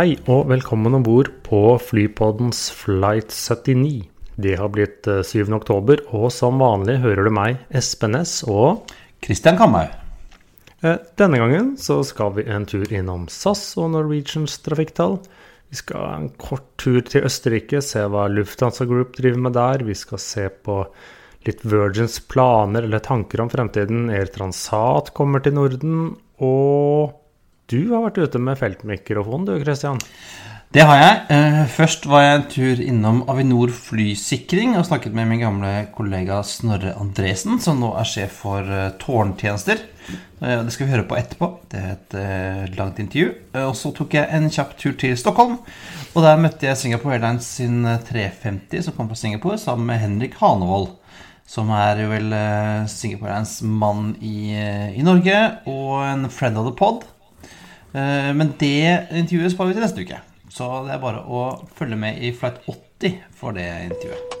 Hei og velkommen om bord på Flypoddens Flight 79. Det har blitt eh, 7. oktober, og som vanlig hører du meg, Espen Næss, og Christian Kamhaug. eh, denne gangen så skal vi en tur innom SAS og Norwegians trafikktall. Vi skal en kort tur til Østerrike, se hva Lufthansa Group driver med der. Vi skal se på litt Virgins planer eller tanker om fremtiden. Air Transat kommer til Norden, og du har vært ute med feltmikrofon, du Christian. Det har jeg. Eh, Først var jeg en tur innom Avinor flysikring og snakket med min gamle kollega Snorre Andresen, som nå er sjef for eh, tårntjenester. Eh, Det skal vi høre på etterpå. Det er et langt intervju. Og så tok jeg en kjapp tur til Stockholm. Og der møtte jeg Singapore Airlines sin eh, 350 som kom fra Singapore, sammen med Henrik Hanevold. Som er jo vel Singapore Airlines mann i, i Norge, og en friend of the pod. Eh, Men det intervjuet sparer vi til neste uke. Så det er bare å følge med i flight 80 for det intervjuet.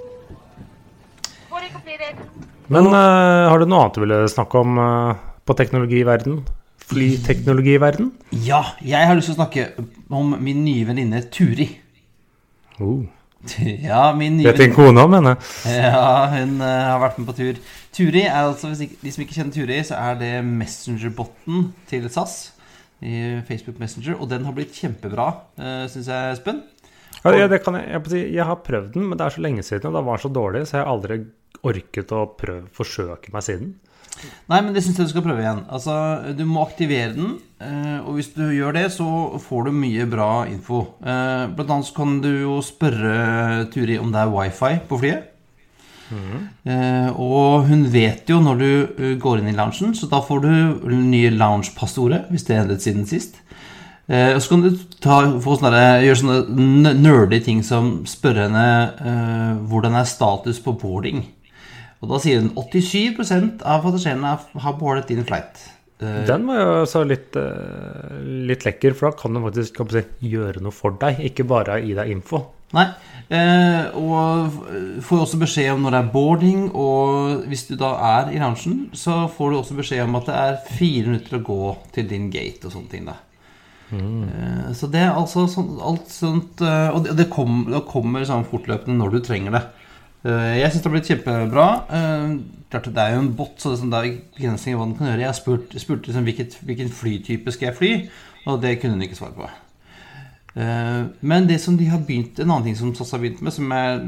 Men uh, har du noe annet du ville snakke om uh, på teknologiverden? Flyteknologiverden? Ja, jeg har lyst til å snakke om min nye venninne Turi. Oh. Ja, min nye Vet din kone om henne? Ja, hun uh, har vært med på tur. Turi er altså, hvis ikke, De som ikke kjenner Turi, så er det Messenger-botten til SAS. I Facebook Messenger, Og den har blitt kjempebra, uh, syns jeg, Espen. Ja, ja, det kan jeg, jeg, jeg har prøvd den, men det er så lenge siden, og det var så dårlig, så jeg har aldri orket å prøve, forsøke meg siden. Nei, men det syns jeg du skal prøve igjen. Altså, Du må aktivere den, eh, og hvis du gjør det, så får du mye bra info. Eh, Blant annet så kan du jo spørre Turi om det er wifi på flyet. Eh, Og hun vet jo når du eh, går inn i loungen, så da får du nye lounge-passordet, hvis det er endret siden sist. Eh, Og så kan du ta, få sånne, gjøre sånne nerdige nerdy ting som spørre henne uh, hvordan er status på boarding. Og da sier hun 87% av passasjerene har boardet din flight. Den var jo så litt, litt lekker, for da kan du faktisk kan si, gjøre noe for deg, ikke bare gi deg info. Nei. Eh, og får også beskjed om når det er boarding, og hvis du da er i loungen, så får du også beskjed om at det er fire minutter å gå til din gate og sånne ting. da. Eh, så det er altså sånt, alt sånt eh, Og det, det, kom, det kommer sånn fortløpende når du trenger det. Eh, jeg syns det har blitt kjempebra. Klart Det er jo en bot, så det er, sånn, er begrensninger i hva den kan gjøre. Jeg spurte, spurt, liksom, hvilket, hvilken flytype skal jeg fly, og det kunne hun ikke svare på. Eh, Men det som de har begynt en annen ting som SAS har begynt med, som er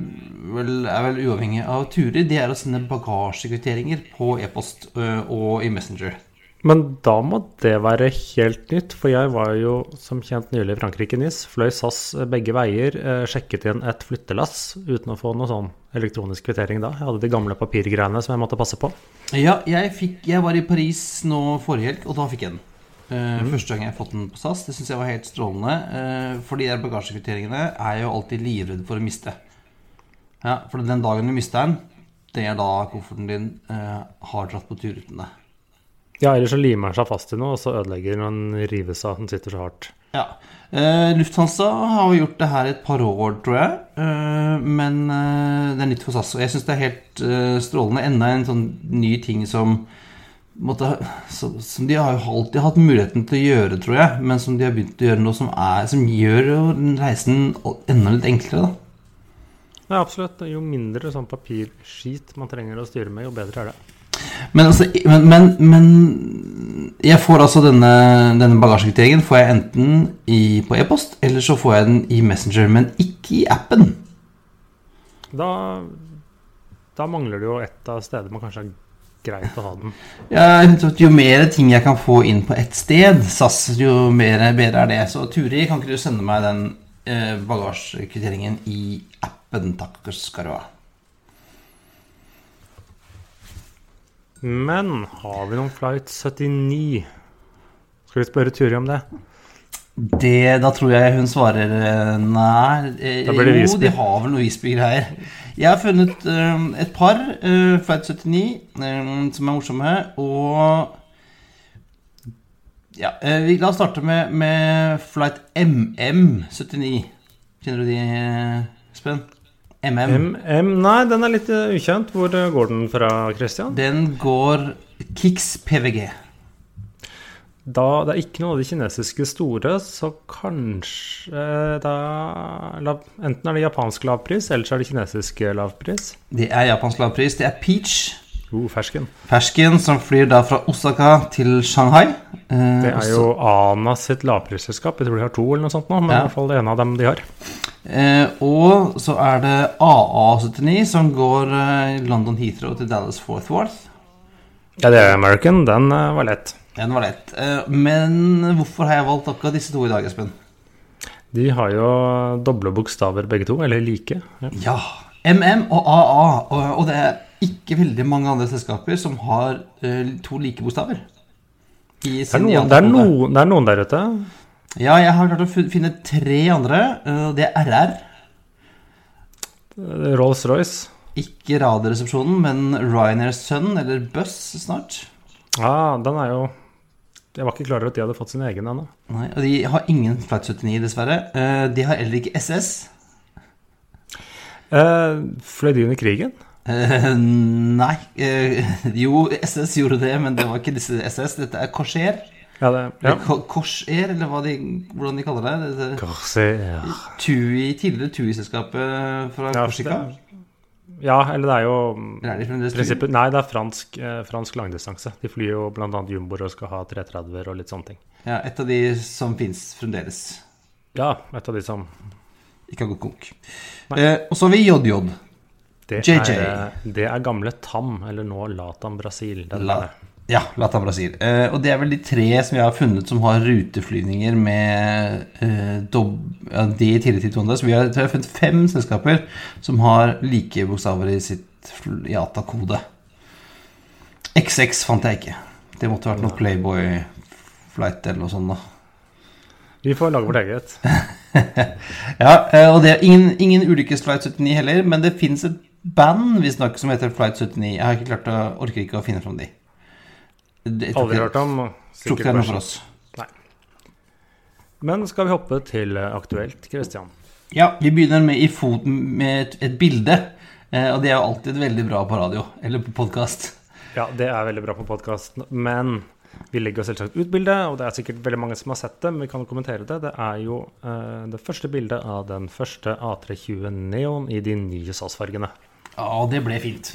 vel, er vel uavhengig av turer, det er å sende bagasjekvitteringer på e-post eh, og i Messenger. Men da må det være helt nytt, for jeg var jo som kjent nylig i Frankrike, NIS. Fløy SAS begge veier, eh, sjekket inn et flyttelass uten å få noe sånn elektronisk kvittering da. Jeg hadde de gamle papirgreiene som jeg måtte passe på. Ja, jeg, fikk, jeg var i Paris nå forrige helg, og da fikk jeg den. Eh, Første gang jeg har fått den på SAS. Det syns jeg var helt strålende. eh, for de der bagasjekvitteringene er jeg jo alltid livredd for å miste. Ja, For den dagen du mister den, det er da kofferten din eh, har dratt på tur uten deg. Ja, eller så limer den seg fast i noe, og så ødelegger den og rives av. Den sitter så hardt. Ja. Eh, Lufthansa har jo gjort det her et par år, tror jeg. Eh, men eh, det er nytt for SAS. Og jeg syns det er helt strålende. Enda en sånn ny ting som måtte, som, som de har jo alltid hatt muligheten til å gjøre, tror jeg. Men som de har begynt å gjøre noe som, er, som gjør reisen enda litt enklere. da. Ja, absolutt. Jo mindre sånn papirskit man trenger å styre med, jo bedre er det. Men, altså, men, men, men jeg får altså denne, denne bagasjekvitteringen får jeg enten i, på e-post, eller så får jeg den i Messenger, men ikke i appen. Da, da mangler det jo et av stedene man kanskje er greit å ha den. Ja, Jo mer ting jeg kan få inn på ett sted, SAS, jo mer, bedre er det. Så Turi, kan ikke du sende meg den eh, bagasjekvitteringen i appen, takk skal du ha. Men har vi noen flight 79? Skal vi spørre Turi om det? Det, da tror jeg hun svarer eh, nei. Eh, jo, de har vel noe Visby-greier. Jeg har funnet eh, et par, uh, Flight 79, eh, som er morsomme. Og ja, eh, vi, La oss starte med, med Flight MM79. Kjenner du de, eh, Espen? MM. MM, nei, den er litt eh, ukjent. Hvor eh, går den fra, Christian? Den går Kicks PVG. Da det er ikke noe av de kinesiske store, så kanskje da la, Enten er det japansk lavpris, eller så er det kinesisk lavpris. Det er japansk lavpris. Det er Peach. Oh, fersken. Fersken som flyr da fra Osaka til Shanghai. Eh, Det er jo ANA sitt lavprisselskap. Jeg tror de har to eller noe sånt nå, men Ja. i hvert fall det ene av dem de har. Eh, og så er det AA79 som går eh, London Heathrow til Dallas Fort Worth. Ja, det er American. Den eh, var lett. Den var lett. Eh, men hvorfor har jeg valgt akkurat disse to i dag, Espen? De har jo doble bokstaver begge to, eller like. Ja. Ja. MM og AA. Og, det er ikke veldig mange andre selskaper som har eh, to like bokstaver. I Det, er noen, det, er noen, det er noen der ute. Ja, jeg har klart å finne tre andre. Eh, det er RR. Rolls-Royce. Ikke Radioresepsjonen, men Ryanair Sun, eller Buss snart. Ja, den er jo Jeg var ikke klar over at de hadde fått sin egen ennå. Nei, og de har ingen Flight 79, dessverre. Eh, De har heller ikke SS. Eh, fløy de under krigen? Eh, nei. Eh, jo, SS gjorde det, men det var ikke disse SS. Dette er Corsair. Ja, det, ja. Eller Corsair, eller de, hvordan de kaller det. Corsair. TUI, tidligere TUI-selskapet fra Ja, Korsika. Det- Ja, eller det er jo Eller er de fremdeles prinsippet Nei, det er fransk, eh, fransk langdistanse. De flyr jo bl.a. jumboer og skal ha 330-er og litt sånne ting. Ja, et av de som fins fremdeles. Ja, et av de som Ikke har gått konk. Eh, og så har vi JJ. Det, JJ. Er, det er gamle TAM, eller nå Latam Brasil. Den La, der. Ja, Lata Brasil. Uh, og det er vel de tre som jeg har funnet som har ruteflyvninger med uh, dob ja, de i tillegg til to andre. Så vi har, jeg har funnet fem selskaper som har like bokstaver i sitt IATA-kode. XX fant jeg ikke. Det måtte vært noe Playboy-flight eller noe sånt. da Vi får lage vårt eget. Ja, eh, og det er ingen, ingen ulykkes Flight 79 heller, men det fins et band visstnok som heter Flight 79. Jeg har ikke klart å, orker ikke å finne fram de. Det- Aldri hørt om. Tror ikke det er noe for oss. Men skal vi hoppe til eh, aktuelt, Christian? Ja, vi begynner med, i foten med et, et bilde. Eh, og det er jo alltid veldig bra på radio, eller på podkast. Ja, det er veldig bra på podkast, men vi legger jo selvsagt ut bildet, og det er sikkert veldig mange som har sett det, men vi kan kommentere det. Det er jo eh, det første bildet av den første A320 Neon i de nye SAS-fargene. Ja, det ble fint.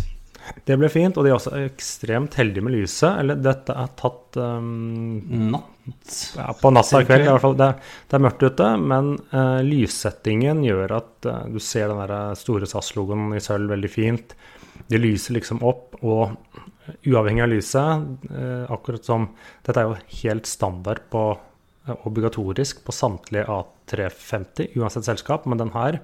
Det ble fint, og de er også ekstremt heldige med lyset. Eller dette er tatt um, Natt. ja, på natta i kveld, i hvert fall. Det, det er mørkt ute, men uh, lyssettingen gjør at uh, du ser den der store SAS-logoen i sølv veldig fint. Det lyser liksom opp, og uavhengig av lyset, uh, akkurat som Dette er jo helt standard på eh, obligatorisk på samtlige A350, uansett selskap, men den her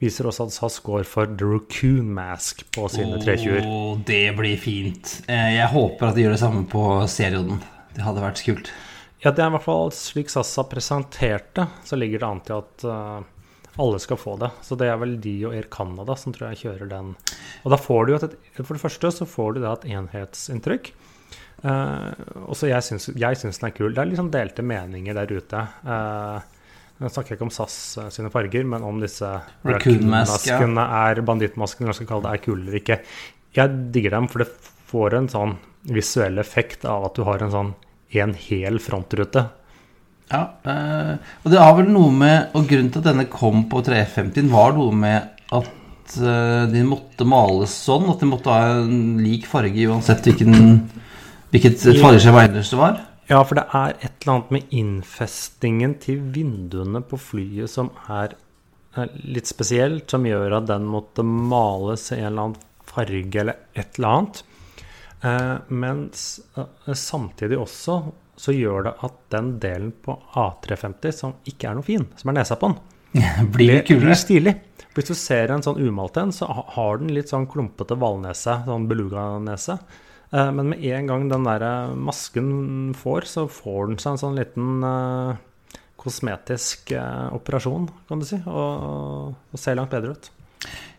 viser også at SAS går for The Raccoon Mask på sine 320-er. Å, det blir fint. Eh, jeg håper at de gjør det samme på serioden. Det hadde vært kult. Ja, det er i hvert fall slik SAS har presentert det, så ligger det an til at eh, alle skal få det. Så det er vel de og Air Canada som tror jeg kjører den. Og da får du jo et, For det første så får du da et enhetsinntrykk. Uh, og så jeg syns, jeg syns den er kul. Det er liksom delte meninger der ute. Uh, nå snakker ikke om SAS sine farger, men om disse raccoon-maskene er bandittmaskene, eller hva jeg skal kalle det, er kule eller ikke. Jeg digger dem, for det får en sånn visuell effekt av at du har en sånn en hel frontrute. Ja, eh, og det har vel noe med Og grunnen til at denne kom på 350 var noe med at eh, de måtte males sånn. At de måtte ha en lik farge uansett hvilken, hvilket fargeskjema ellers det var. Ja, for det er et eller annet med innfestingen til vinduene på flyet som er er litt spesielt, som gjør at den måtte males i en eller annen farge eller et eller annet. Eh, mens eh, samtidig også så gjør det at den delen på A350 som ikke er noe fin, som er nesa på den, Blir kulere. stilig. Hvis du ser en sånn umalt en, så har den litt sånn klumpete hvalnese, sånn beluga-nese. Eh, Men med en gang den der masken får, så får den seg en sånn liten eh, kosmetisk eh, operasjon, kan du si, og, og ser langt bedre ut.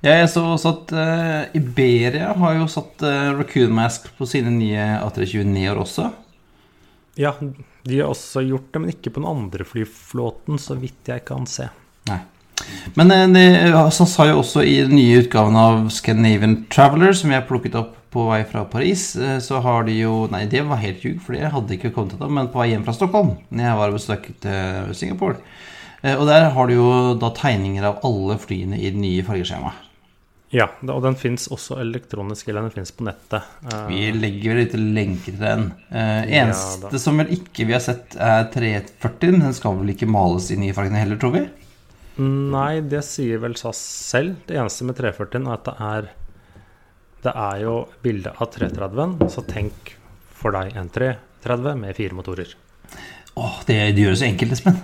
Ja, jeg så også at uh, Iberia har jo satt uh, Raccoon Mask på sine nye A329-er også. Ja, de har også gjort det, men ikke på den andre flyflåten, så vidt jeg kan se. Nei. Men eh, det, så sa jo også i den nye utgaven av Scandinavian Traveler, som jeg plukket opp på vei fra Paris, eh, så har de jo Nei, det var helt ljug, for det hadde ikke kommet til dem. men på vei hjem fra Stockholm, når jeg var og besøkte Singapore. Eh, Og der har du jo da tegninger av alle flyene i det nye fargeskjemaet. Ja, og den fins også elektronisk, eller den fins på nettet. Eh, Vi legger vel litt lenke til den. Eneste Ja, som vel ikke vi har sett, er 340. Den skal vel ikke males i nye fargene heller, tror vi? Nei, det sier vel SAS selv. Det eneste med 340 er at det er Det er jo bilde av 330-en, så tenk for deg en 330 med fire motorer. Åh, det, det det så enkelt, Espen.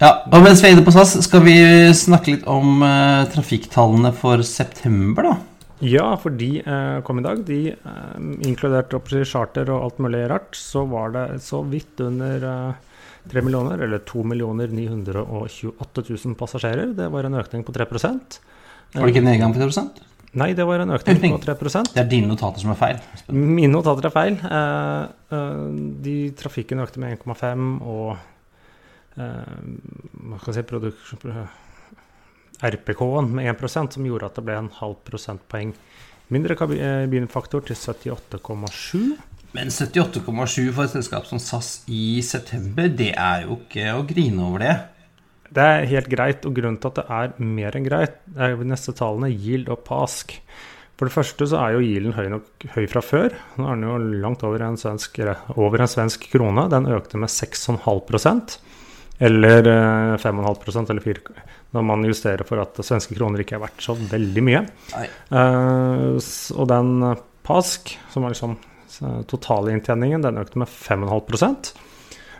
Ja, og mens vi er inne på SAS, skal vi snakke litt om eh, trafikktallene for september, da? Ja, for de eh, kom i dag. De, eh, inkludert charter og alt mulig rart, så var det så vidt under eh, 3 millioner, eller 2 928 000 passasjerer. Det var en økning på 3 Var det ikke en nedgang på 3 Nei, det var en økning Økning. på 3 Det er dine notater som er feil. Mine notater er feil. Eh, eh, de trafikken økte med 1,5, og eh, hva skal si RPK-en med 1% som gjorde at det ble en halv prosentpoeng mindre kabinfaktor til 78,7. Men 78,7 for et selskap som SAS i september, det er jo ikke å grine over det. Det er helt greit, og grunnen til at det er mer enn greit, er jo neste tallene yield og pask. For det første så er jo yielden høy nok høy fra før. Nå er den jo langt over en svensk, over en svensk krone. Den økte med 6,5% eller eh, 5,5% eller 4 når man justerer for at svenske kroner ikke er verdt så veldig mye. Eh, og den eh, PASK, som var liksom totalinntjeningen, den økte med 5,5 Eh,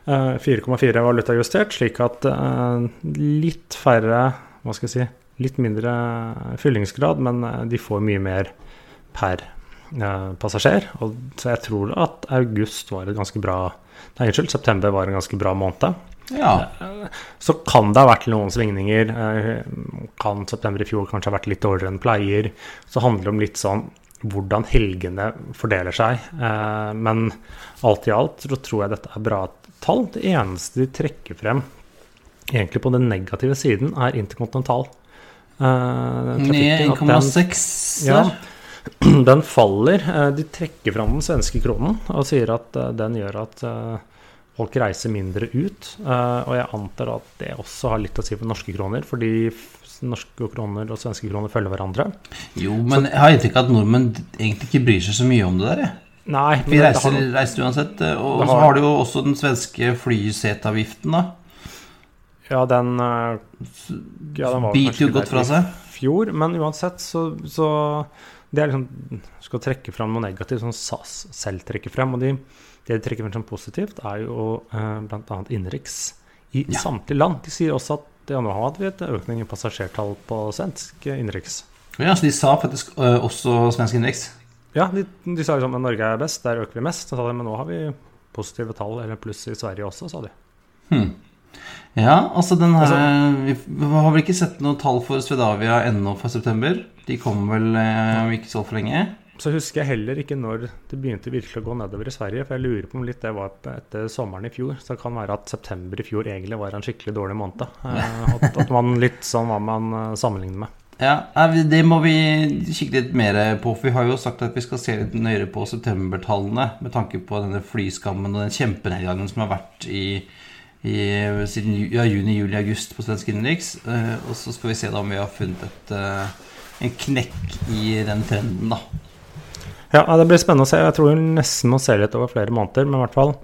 4,4 valutajustert, slik at eh, litt færre Hva skal jeg si Litt mindre fyllingsgrad, men eh, de får mye mer per eh, passasjer. Og, så jeg tror at august var et ganske bra Nei, unnskyld, september var en ganske bra måned. Ja. Så kan det ha vært noen svingninger. eh, Kan september i fjor kanskje ha vært litt dårligere enn pleier. Så handler det om litt sånn hvordan helgene fordeler seg. Eh, Men alt i alt så tror jeg dette er bra tall. Det eneste de trekker frem egentlig på den negative siden, er interkontinental. eh, Ned trafikken, at den- 1,6 Ja. Den faller. Eh, De trekker fram den svenske kronen og sier at eh, den gjør at folk reiser mindre ut. Og jeg antar at det også har litt å si for norske kroner, fordi norske kroner og svenske kroner følger hverandre. Jo, men jeg har inntrykk av at nordmenn egentlig ikke bryr seg så mye om det der. jeg. Nei, Vi reiser, har, reiser uansett. eh, Og har... så har- du jo også den svenske flyseteavgiften, da. ja, den eh, ja, den var Biter jo godt fra seg. fjor, men uansett så, så Det er liksom Skal trekke fram noe negativt som SAS selv trekker frem. Og de, det de trekker frem som positivt, er jo eh, bl.a. innenriks i Ja. samtlige land. De sier også at ja, nå hadde vi et økning i passasjertall på svensk innenriks. Ja, så de sa faktisk øh, også svensk innenriks. Ja, de, de sa liksom at Norge er best, der øker vi mest. Så sa de, men nå har vi positive tall, eller pluss i Sverige også, sa de. Hmm. Ja, altså den her Altså- Vi har vel ikke sett noe tall for Svedavia ennå for september. De kommer vel eh, om ikke så for lenge. Så husker jeg heller ikke når det begynte virkelig å gå nedover i Sverige. For jeg lurer på om litt det var etter sommeren i fjor. Så det kan være at september i fjor egentlig var en skikkelig dårlig måned. Eh, At, at man litt sånn hva man eh, sammenligner med. Ja, Det må vi kikke litt mer på. For vi har jo sagt at vi skal se litt nøyere på septembertallene med tanke på denne flyskammen og den kjempenedgangen som har vært i, i siden ja, juni, juli, august på svensk innenriks. Eh, og så skal vi se da om vi har funnet et, eh, en knekk i den trenden, da. Ja, Det blir spennende å se. Jeg tror vi nesten må se litt over flere måneder. Men i hvert fall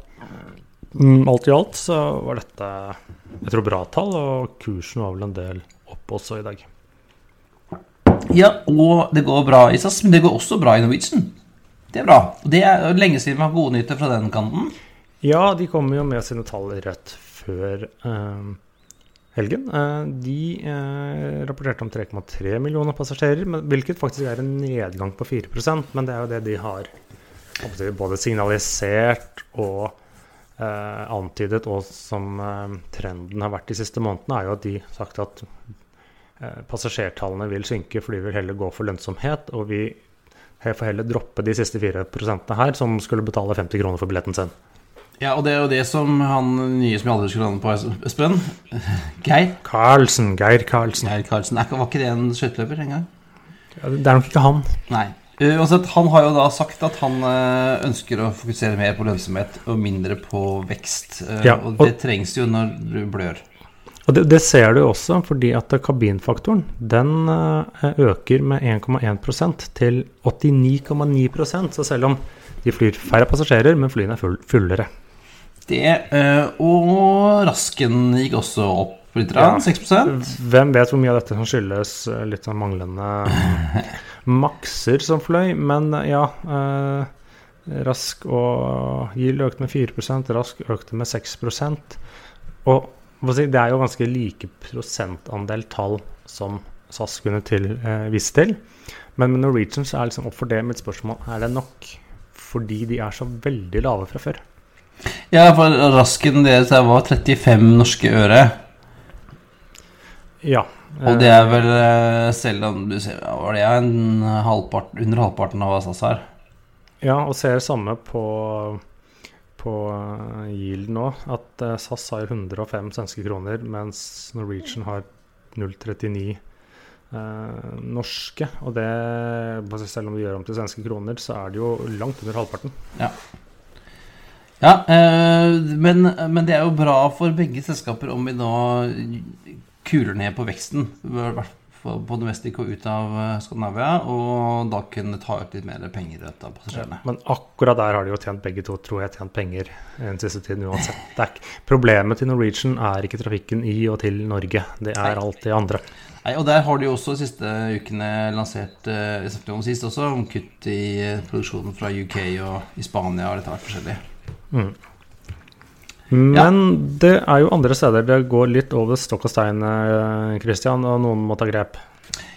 mm, alt i alt så var dette jeg tror bra tall, og kursen var vel en del opp også i dag. Ja, og det går bra i SAS, men det går også bra i Norwegian. Det er bra. Og det er lenge siden vi har gode nyheter fra den kanten. Ja, de kommer jo med sine tall rett før eh, helgen. Eh, de eh, rapporterte om 3,3 millioner passasjerer, men, hvilket faktisk er en nedgang på 4% Men det er jo det de har både signalisert og eh, antydet, og som eh, trenden har vært de siste månedene, er jo at de har sagt at passasjertallene vil synke fordi vi vil heller gå for lønnsomhet. Og vi får heller droppe de siste 4% her, som skulle betale 50 kroner for billetten sin. Ja, og det er jo det som han nye som jeg aldri skulle lande på, Espen. Geir. Karlsen. Geir Karlsen. Geir Karlsen. Var ikke det en skøyteløper en gang? Ja, det er nok ikke han. Nei. Uansett, han har jo da sagt at han eh, ønsker å fokusere mer på lønnsomhet og mindre på vekst. Eh, Ja, og og- det trengs jo når du blør. Og det, det ser du også, fordi at kabinfaktoren den eh, øker med 1,1% til 89,9% Så selv om de flyr færre passasjerer, men flyene er full, fullere. Det, eh, og rasken gikk også opp litt, Ja. 6% Hvem vet hvor mye av dette som skyldes eh, litt sånn manglende makser som fløy, men ja. Eh, rask og Gild økte med 4% Rask økte med 6% Og det er jo ganske like prosentandel tall som SAS kunne til, eh, vise til. Men med Norwegian så er liksom opp for det mitt spørsmål er det nok fordi de er så veldig lave fra før. Ja, for rasken deres her var 35 norske øre. Ja. Og det er vel, eh, selv om du ser Var det en halvpart, under halvparten av hva SAS har? Ja, og ser samme på, på uh, Yield nå, at eh, SAS har 105 svenske kroner, mens Norwegian har 0,39 eh, norske. Og det, selv om vi gjør om til svenske kroner, så er det jo langt under halvparten. Ja, eh, men, men det er jo bra for begge selskaper om vi nå kuler ned på veksten. I hvert På domestic og ut av eh, Skandinavia, og da kunne ta ut litt mer penger ut av passasjerene. Men akkurat der har de jo tjent begge to, tror jeg, tjent penger den siste tiden uansett. Ikke, problemet til Norwegian er ikke trafikken i og til Norge, det er Nei. alt det andre. Nei, og der har de jo også de siste ukene lansert eh, om sist også, om kutt i eh, produksjonen fra UK og i Spania og av hvert forskjellig. Men det er jo andre steder det går litt over stokk og stein, eh, Christian, og noen må ta grep.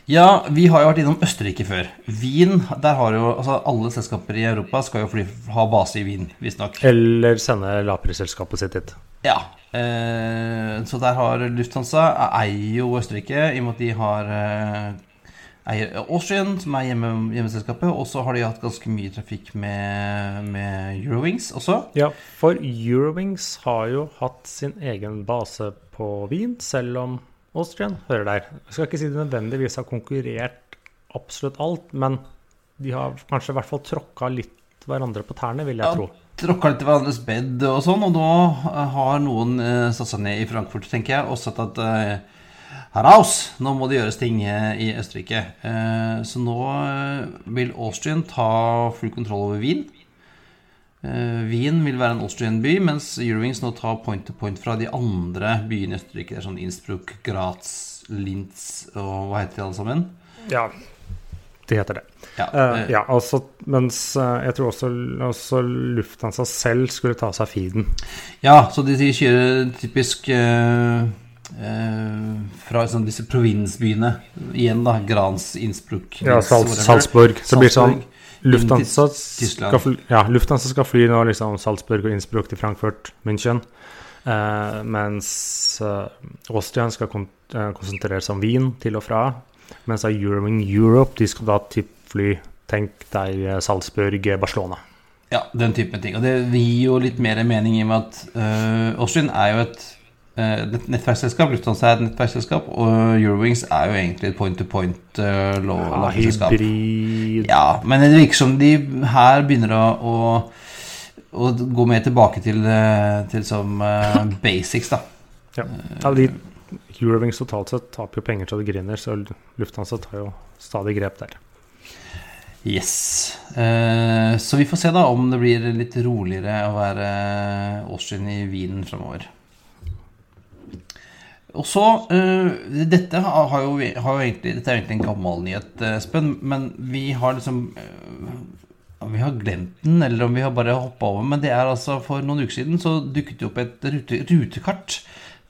Ja, vi har jo vært innom Østerrike før. Wien, der har jo altså alle selskaper i Europa skal jo fly, ha base i Wien, visstnok. Eller sende lavprisselskapet sitt dit. Ja. Eh, så der har Lufthansa eier jo Østerrike, i og med at de har eh, eier Austrian, som er hjemme, hjemmeselskapet. Og så har de hatt ganske mye trafikk med, med Eurowings også. Ja, for Eurowings har jo hatt sin egen base på Wien, selv om Austrian hører der. Jeg skal ikke si de nødvendigvis har konkurrert absolutt alt, men de har kanskje i hvert fall tråkka litt hverandre på tærne, vil jeg Ja, tro. Tråkka litt i hverandres bed og sånn, og nå eh, har noen eh, satt seg ned i Frankfurt, tenker jeg, og sett at eh, Heraus, nå må det gjøres ting eh, i Østerrike. Eh, så nå eh, vil Austrian ta full kontroll over Wien. Wien vil være en Austrian-by, mens Eurowings nå tar point to point fra de andre byene i Østerrike. Det er sånn Innsbruck, Graz, Linz og hva heter de alle sammen? Ja, de heter det. Ja, eh, ja, altså, mens jeg tror også, også Lufthansa selv skulle ta seg feeden. Ja, så de, de kjører typisk eh, fra sånn, disse provinsbyene. Igjen, da. Grans, Innsbruck Ja, Sals. Salzburg. Så det sånn Lufthansa skal, fly, ja, Lufthansa skal fly nå liksom Salzburg og Innsbruck til Frankfurt, München. Eh, mens eh, Austrian skal kon eh, konsentrere seg om Wien til og fra. Mens Eurowing Europe de skal da typ fly Tenk deg eh, Salzburg, eh, Barcelona. Ja, den type ting. Og det gir jo litt mer mening i og med at uh, Austrian er jo eh, et nettverksselskap. Lufthansa er et nettverksselskap, og Eurowings er jo egentlig et point-to-point uh, Ja, Ja, men det virker som de her begynner å, å, å gå mer tilbake til, eh, til som uh, basics, da. Ja. ja de, Eurowings totalt sett taper jo penger til det griner, så Lufthansa tar jo stadig grep der. Yes. Uh, så vi får se da om det blir litt roligere å være Austrian i Wien framover. Og så uh, Dette har jo, har jo egentlig Dette er jo egentlig en gammel nyhet, eh, Espen, men vi har liksom uh, vi har glemt den, eller om vi har bare hoppa over. Men det er altså for noen uker siden så dukket det opp et rute, rutekart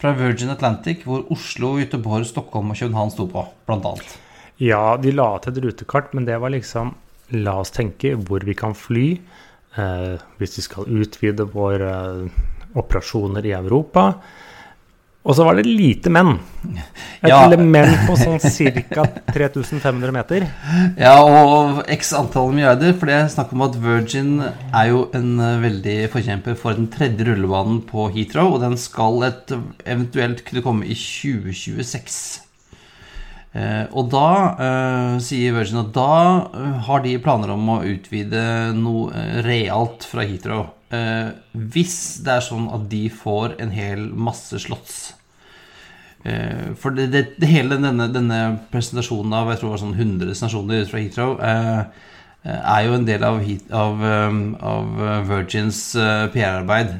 fra Virgin Atlantic hvor Oslo, Göteborg, Stockholm og København sto på, blant annet. Ja, de la til et rutekart, men det var liksom La oss tenke hvor vi kan fly. Eh, hvis vi skal utvide våre eh, operasjoner i Europa. Og så var det lite menn. Et Ja. element på sånn ca. 3500 meter. Ja, og x antall milliarder, for det er snakk om at Virgin er jo en eh, veldig forkjemper for den tredje rullebanen på Heathrow, og den skal et, eventuelt kunne komme i 2026. Eh, og da eh, sier Virgin at da eh, har de planer om å utvide noe eh, realt fra Heathrow. Eh, hvis det er sånn at de får en hel masse slotts. Eh, For det, det, det hele denne, denne presentasjonen av jeg tror det var sånn 100 stasjoner fra Heathrow eh, er jo en del av, av, av Virgins PR-arbeid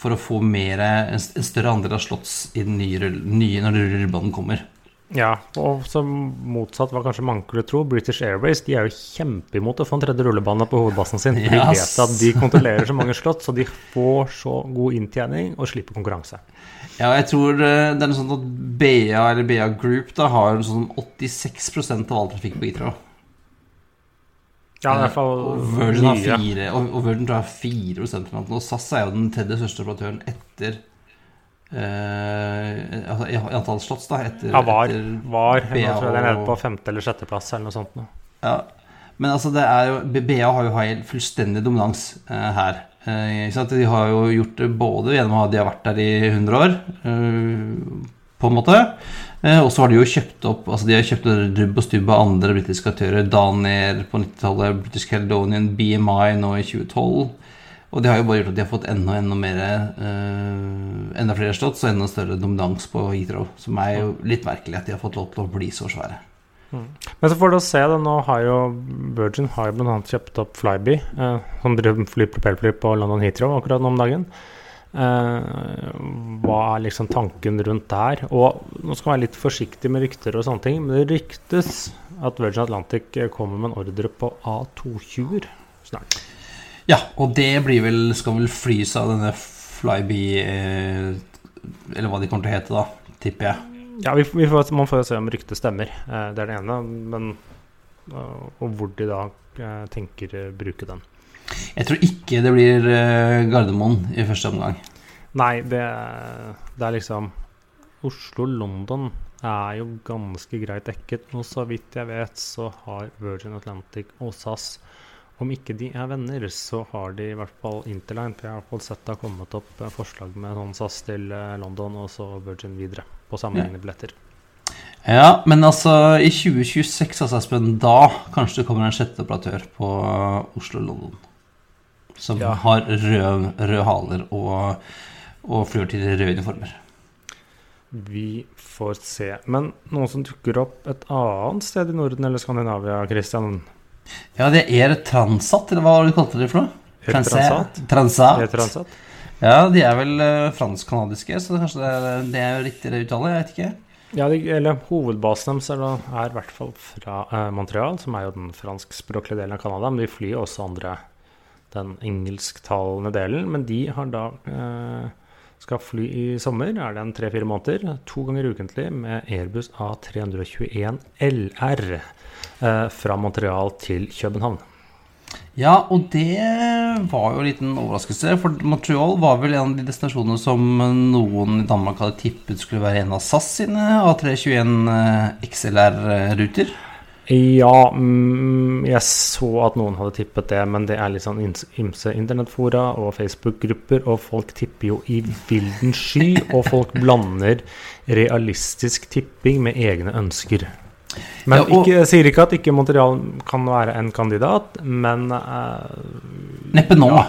for å få mer, en, større andel av slotts i den nye, nye når rullebanen kommer. Ja, og som motsatt hva kanskje mange skulle tro, British Airways de er jo kjempeimot å få en tredje rullebane på hovedbasen sin. For yes. de vet at de kontrollerer så mange slott, så de får så god inntjening og slipper konkurranse. Ja, jeg tror eh, det er noe sånt at BA eller BA Group da har en sånn 86% av all trafikk på ITRA Ja, i hvert fall Og Virgin har fire, og, og Virgin tror jeg har 4 eller noe. Og SAS er jo den tredje største operatøren etter eh, altså, i antall slotts, da. Etter, Ja, var. etter var. BA tror det er nede på femte- eller sjetteplass eller noe sånt. nå. Ja, men altså det er jo BA har jo helt fullstendig dominans eh, her. Eh? De har jo gjort det både gjennom at de har vært der i 100 år, eh, på en måte. Eh, og så har de jo kjøpt opp altså De har kjøpt rubb og stubb av andre britiske aktører. Danair på 90-tallet, British Caledonian, BMI nå i 2012. Og det har jo bare gjort at de har fått enda, enda mer uh, Enda flere slotts og enda større dominans på Heathrow. Som er jo litt merkelig at de har fått lov til å bli så svære. Men så får du se, da. Nå har jo Virgin har jo bl.a. kjøpt opp Flyby, uh, som driver flypropellfly på London Heathrow akkurat nå om dagen. Uh, hva er liksom tanken rundt der? Og nå skal man være litt forsiktig med rykter og sånne ting, men det ryktes at Virgin Atlantic eh, kommer med en ordre på A220-er snart. Ja, og det blir vel, skal vel flys av denne Flyby eh, Eller hva de kommer til å hete, da, tipper jeg. Ja, vi, vi får, Man får jo se om ryktet stemmer. Eh, det er det ene. Men, eh, og hvor de da eh, tenker å bruke den. Jeg tror ikke det blir Gardermoen i første omgang. Nei, det, det er liksom Oslo-London er jo ganske greit dekket. Og så vidt jeg vet, så har Virgin Atlantic og SAS Om ikke de er venner, så har de i hvert fall Interline. For jeg har i hvert fall sett det har kommet opp eh, forslag med sånn SAS til eh, London og så Virgin videre. På sammenhengende billetter. Ja, men altså i 2026, altså Espen, da kanskje det kommer en sjette operatør på Oslo-London. Som Ja. har rød, haler og, og flyr til røde uniformer. Vi får se. Men noen som dukker opp et annet sted i Norden eller Skandinavia, Christian? Ja, det er Transat, eller hva var det du kalte det for noe? Transat? Transat. Transat? Ja, de er vel uh, fransk-canadiske, så det, kanskje det er, det er riktig det uttale, Jeg vet ikke. Ja, de, eller hovedbasen deres er, da, er i hvert fall fra eh, Montreal, som er jo den franskspråklige delen av Canada. Men de flyr også andre, den engelsktalende delen. Men de har da eh, skal fly i sommer, er det en tre-fire måneder, to ganger ukentlig med Airbus A321 LR eh, fra Montreal til København. Ja, og det var jo en liten overraskelse, for Montreal var vel en av de destinasjonene som noen i Danmark hadde tippet skulle være en av SAS sine A321 XLR-ruter. Ja, mm, jeg så at noen hadde tippet det, men det er litt sånn ymse internettfora og Facebook-grupper, og folk tipper jo i vilden sky, og folk blander realistisk tipping med egne ønsker. Men Ja, og- ikke, sier ikke at ikke Montreal kan være en kandidat, men uh, Neppe nå. Ja.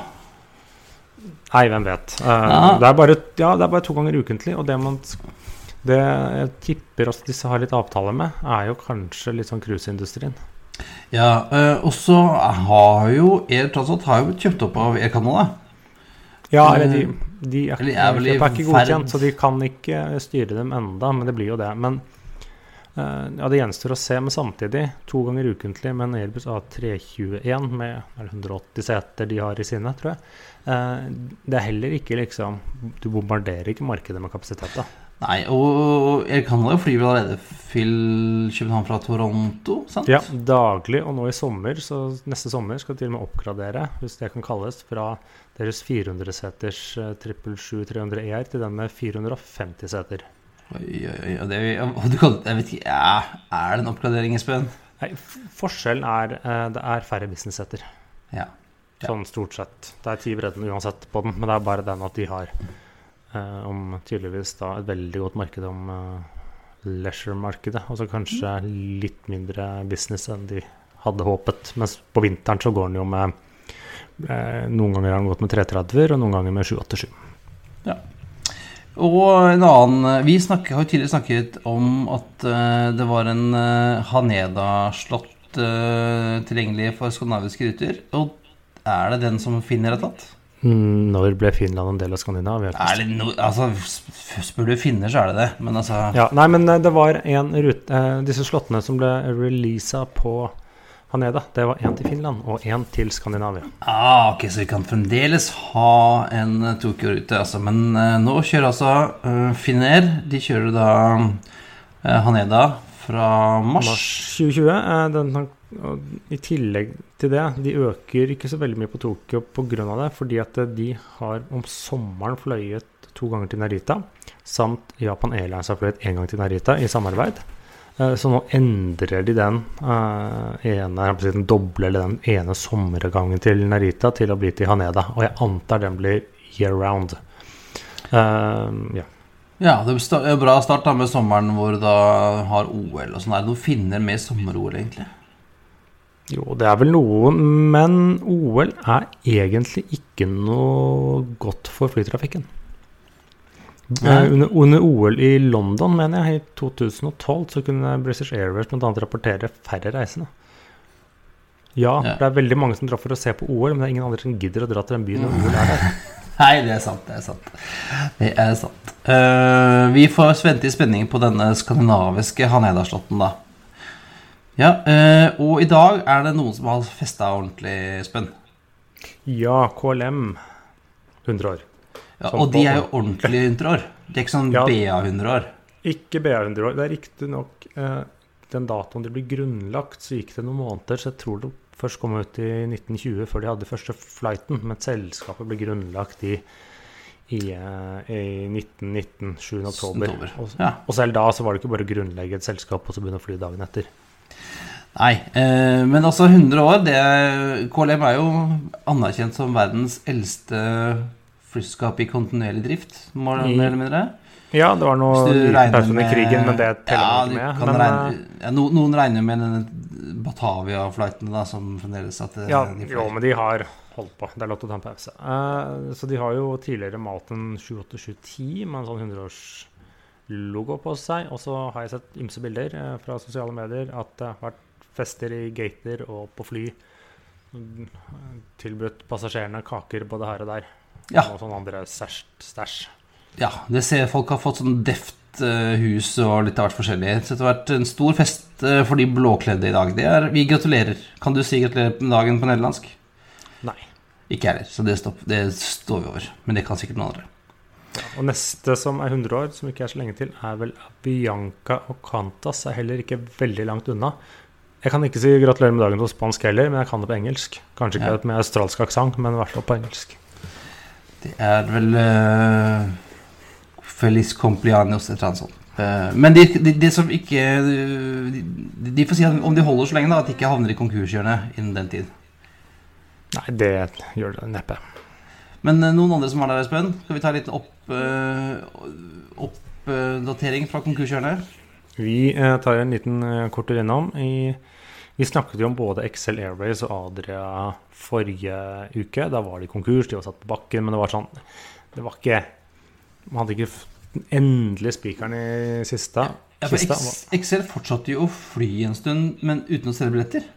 Nei, hvem vet. Uh, Ja. det, er bare, ja, det er bare to ganger ukentlig, og det man det jeg tipper også disse har litt avtale med, er jo kanskje litt sånn cruiseindustrien. Ja, uh, og så har jo Air Transat har jo blitt kjøpt opp av Air Canada. Ja, eller de, de er, eller er er ikke godkjent, så de kan ikke styre dem enda, men det blir jo det. Men ja, det gjenstår å se, men samtidig, to ganger ukentlig med en Airbus A321 med er 180 seter de har i sine, tror jeg. Eh, det er heller ikke liksom Du bombarderer ikke markedet med kapasitet, da. Nei, og Erik Hanna flyr vel allerede til København fra Toronto, sant? Ja, daglig. Og nå i sommer, så neste sommer skal de til og med oppgradere, hvis det kan kalles, fra deres 400-seters 777-300 ER til den med 450 seter. Oi, oi, oi. Det, kan, jeg vet ikke, ja, Er det en oppgradering, Espen? Nei, forskjellen er eh, det er færre business-seter. Ja. Ja. Sånn stort sett. Det er ti bredden uansett på den, men det er bare den at de har eh, om tydeligvis da et veldig godt marked om eh, leisure-markedet. Og så kanskje litt mindre business enn de hadde håpet. Mens på vinteren så går den jo med eh, Noen ganger har den gått med 330-er, og noen ganger med 787. Og en annen Vi snakker, har tidligere snakket om at uh, det var en uh, Haneda-slott uh, tilgjengelig for skandinaviske ruter. Og er det den som Finner har tatt? Mm, Når ble Finland en del av Skandinavia? Det no, altså, spør du finner, så er det det. Men altså Ja, nei, men eh, det var en rute eh, Disse slottene som ble releasa på Haneda, det var én til Finland og én til Skandinavia. ah, Ok, så vi kan fremdeles ha en eh, Tokyo-rute, altså. Men eh, nå kjører altså uh, Finner De kjører da uh, Haneda fra mars. Mars 2020. eh, Den, og I tillegg til det, de øker ikke så veldig mye på Tokyo pga. det, fordi at de har om sommeren fløyet to ganger til Narita, samt Japan Airlines har fløyet én gang til Narita i samarbeid. Eh, Så nå endrer de den eh, ene, den doble eller den ene sommergangen til Narita til å bli til Haneda. Og jeg antar den blir year round. Uh, ja. Ja, det er bra start da med sommeren hvor da har OL og sånn. Er det noen finner med sommer-OL, egentlig? Jo, det er vel noen, men OL er egentlig ikke noe godt for flytrafikken. Eh, Under, under OL i London, mener jeg, i 2012, så kunne British Airways bl.a. rapportere færre reisende. Ja, Ja. det er veldig mange som drar for å se på OL, men det er ingen andre som gidder å dra til den byen når OL er der. Nei, det er sant. Det er sant. Det er sant. Uh, vi får vente i spenning på denne skandinaviske Haneda-slåtten, da. Ja, uh, og i dag er det noen som har festa ordentlig, spenn. Ja, KLM 100 år. Ja, og de er jo ordentlig 100 år. Det er ikke sånn Ja. BA 100 år. Ikke BA 100 år. Det er riktignok eh, den datoen de ble grunnlagt, så gikk det noen måneder. Så jeg tror det først kom ut i 1920, før de hadde første flighten. Men selskapet ble grunnlagt i, i, eh, i 1919, 7. oktober. Og, Ja. og selv da så var det ikke bare å grunnlegge et selskap og så begynne å fly dagen etter. Nei, eh, men altså 100 år det KLM er jo anerkjent som verdens eldste flyselskap i kontinuerlig drift, må, I- mer eller mindre. Ja, det var noe Hvis du pause under krigen, men det teller ja, ikke med. Men, regne, eh, ja, no, noen regner med denne Batavia-flightene, da, som fremdeles at Ja, de jo, men de har holdt på. Det er lov til å ta en pause. Uh, så de har jo tidligere malt en 78710 med en sånn 100-årslogo på seg. Og så har jeg sett ymse bilder eh, fra sosiale medier at det har vært fester i gater og på fly. Mm, Tilbudt passasjerene kaker både her og der. Ja. Og sånne andre stæsj. Ja, det ser folk har fått sånn deft eh, hus og litt av hvert forskjellig. Så det har vært en stor fest eh, for de blåkledde i dag. Det er, vi gratulerer. Kan du si gratulerer med dagen på nederlandsk? Nei. Ikke jeg heller, så det, stopp, det står vi over. Men det kan sikkert noen andre. Og neste som er 100 år, som ikke er så lenge til, er vel Bianca og Cantas. Er heller ikke veldig langt unna. Jeg kan ikke si gratulerer med dagen på spansk heller, men jeg kan det på engelsk. Kanskje ikke Ja. med australsk aksent, men i hvert fall på engelsk. Det er vel uh, Feliz Complianos, et eller annet sånt. Uh, men det de, de som ikke de, de får si om de holder så lenge, da, at de ikke havner i konkurshjørnet innen den tid. Nei, det gjør det neppe. Men uh, noen andre som var der, Espen? Skal vi ta litt opp, eh, oppdatering fra konkurshjørnet? Vi eh, tar en liten eh, kort tur innom. I, vi snakket jo om både Excel Airways og Adria forrige uke. Da var de konkurs, de var satt på bakken, men det var sånn Det var ikke Man hadde ikke endelige spikeren i siste. Ja, for. Ex- Excel fortsatte jo å fly en stund, men uten å selge billetter.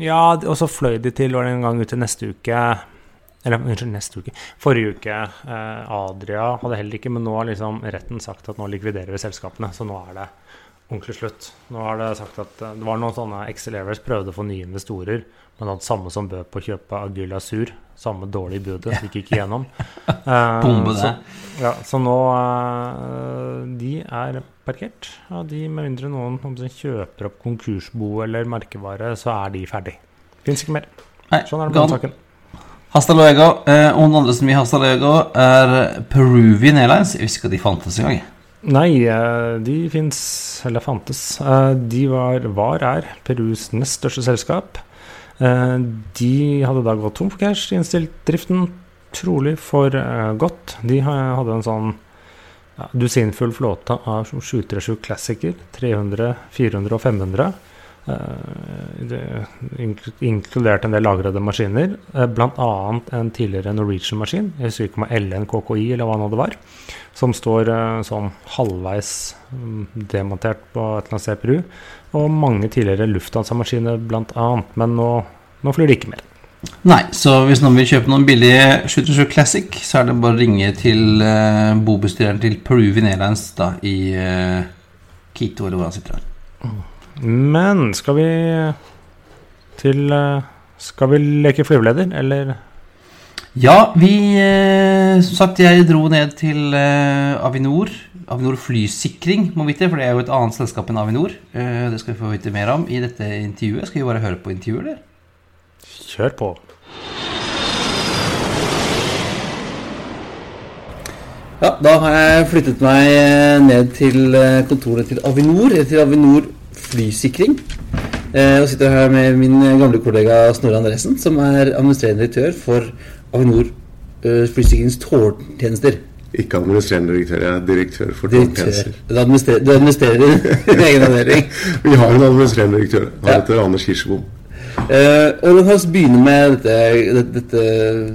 Ja, og så fløy de til var det en gang ut til neste uke Eller unnskyld, neste uke. Forrige uke. Eh, Adria hadde heller ikke, men nå har liksom retten sagt at nå likviderer vi selskapene. Så nå er det ordentlig slutt. Nå har det sagt at eh, det var noen sånne Excel-evers prøvde å få nye investorer, men hadde samme som bød på å kjøpe Agyla Sur. Samme dårlige budet, gikk ikke igjennom. Eh, Bombe det. Så, ja, så nå eh, De er parkert. Og de, med mindre noen kjøper opp konkursbo eller merkevare, så er de ferdig. Fins ikke mer. Sånn er det med saken. Hasta luego. Eh, og den andre som gir Hasta luego, er Peruvian Airlines. Jeg visste ikke at de fantes engang. Nei, eh, de fins, eller fantes. Eh, De var, var, er Perus nest største selskap. Eh, De hadde da gått tom for cash, innstilt driften trolig for godt. De hadde en sånn ja, dusinfull flåte av 737 Classicer, 300, 400 og 500. Eh, det inkl- Inkludert en del lagrede maskiner, eh, bl.a. en tidligere Norwegian-maskin. Jeg husker ikke om LN KKI eller hva nå det var som står eh, sånn halvveis mm, demontert på et eller annet sted i Peru. Og mange tidligere Lufthansa-maskiner bl.a. Men nå, nå flyr de ikke mer. Nei, så hvis noen vil kjøpe noen billige 727 Classic, så er det bare å ringe til eh, bobestyreren til Peruvian Airlines da, i eh, Quito, eller hvor han sitter. her. Men skal vi til eh, Skal vi leke flyveleder, eller? Ja, vi eh, Som sagt, jeg dro ned til eh, Avinor. Avinor Flysikring, må vite, for det er jo et annet selskap enn Avinor. Eh, det skal vi få vite mer om i dette intervjuet. Skal vi bare høre på intervjuet, eller? Kjør på. Ja, da har jeg flyttet meg ned til kontoret til Avinor, til Avinor Flysikring. Eh, Og sitter her med min gamle kollega Snorre Andresen, som er administrerende direktør for Avinor eh, Flysikrings tårntjenester. Ikke administrerende direktør, jeg er direktør for tårntjenester. Du administrerer, administrerer din egen avdeling. Vi har en administrerende direktør. Han Ja. heter Anders Kirsebom. Eh, og La oss begynne med dette, dette,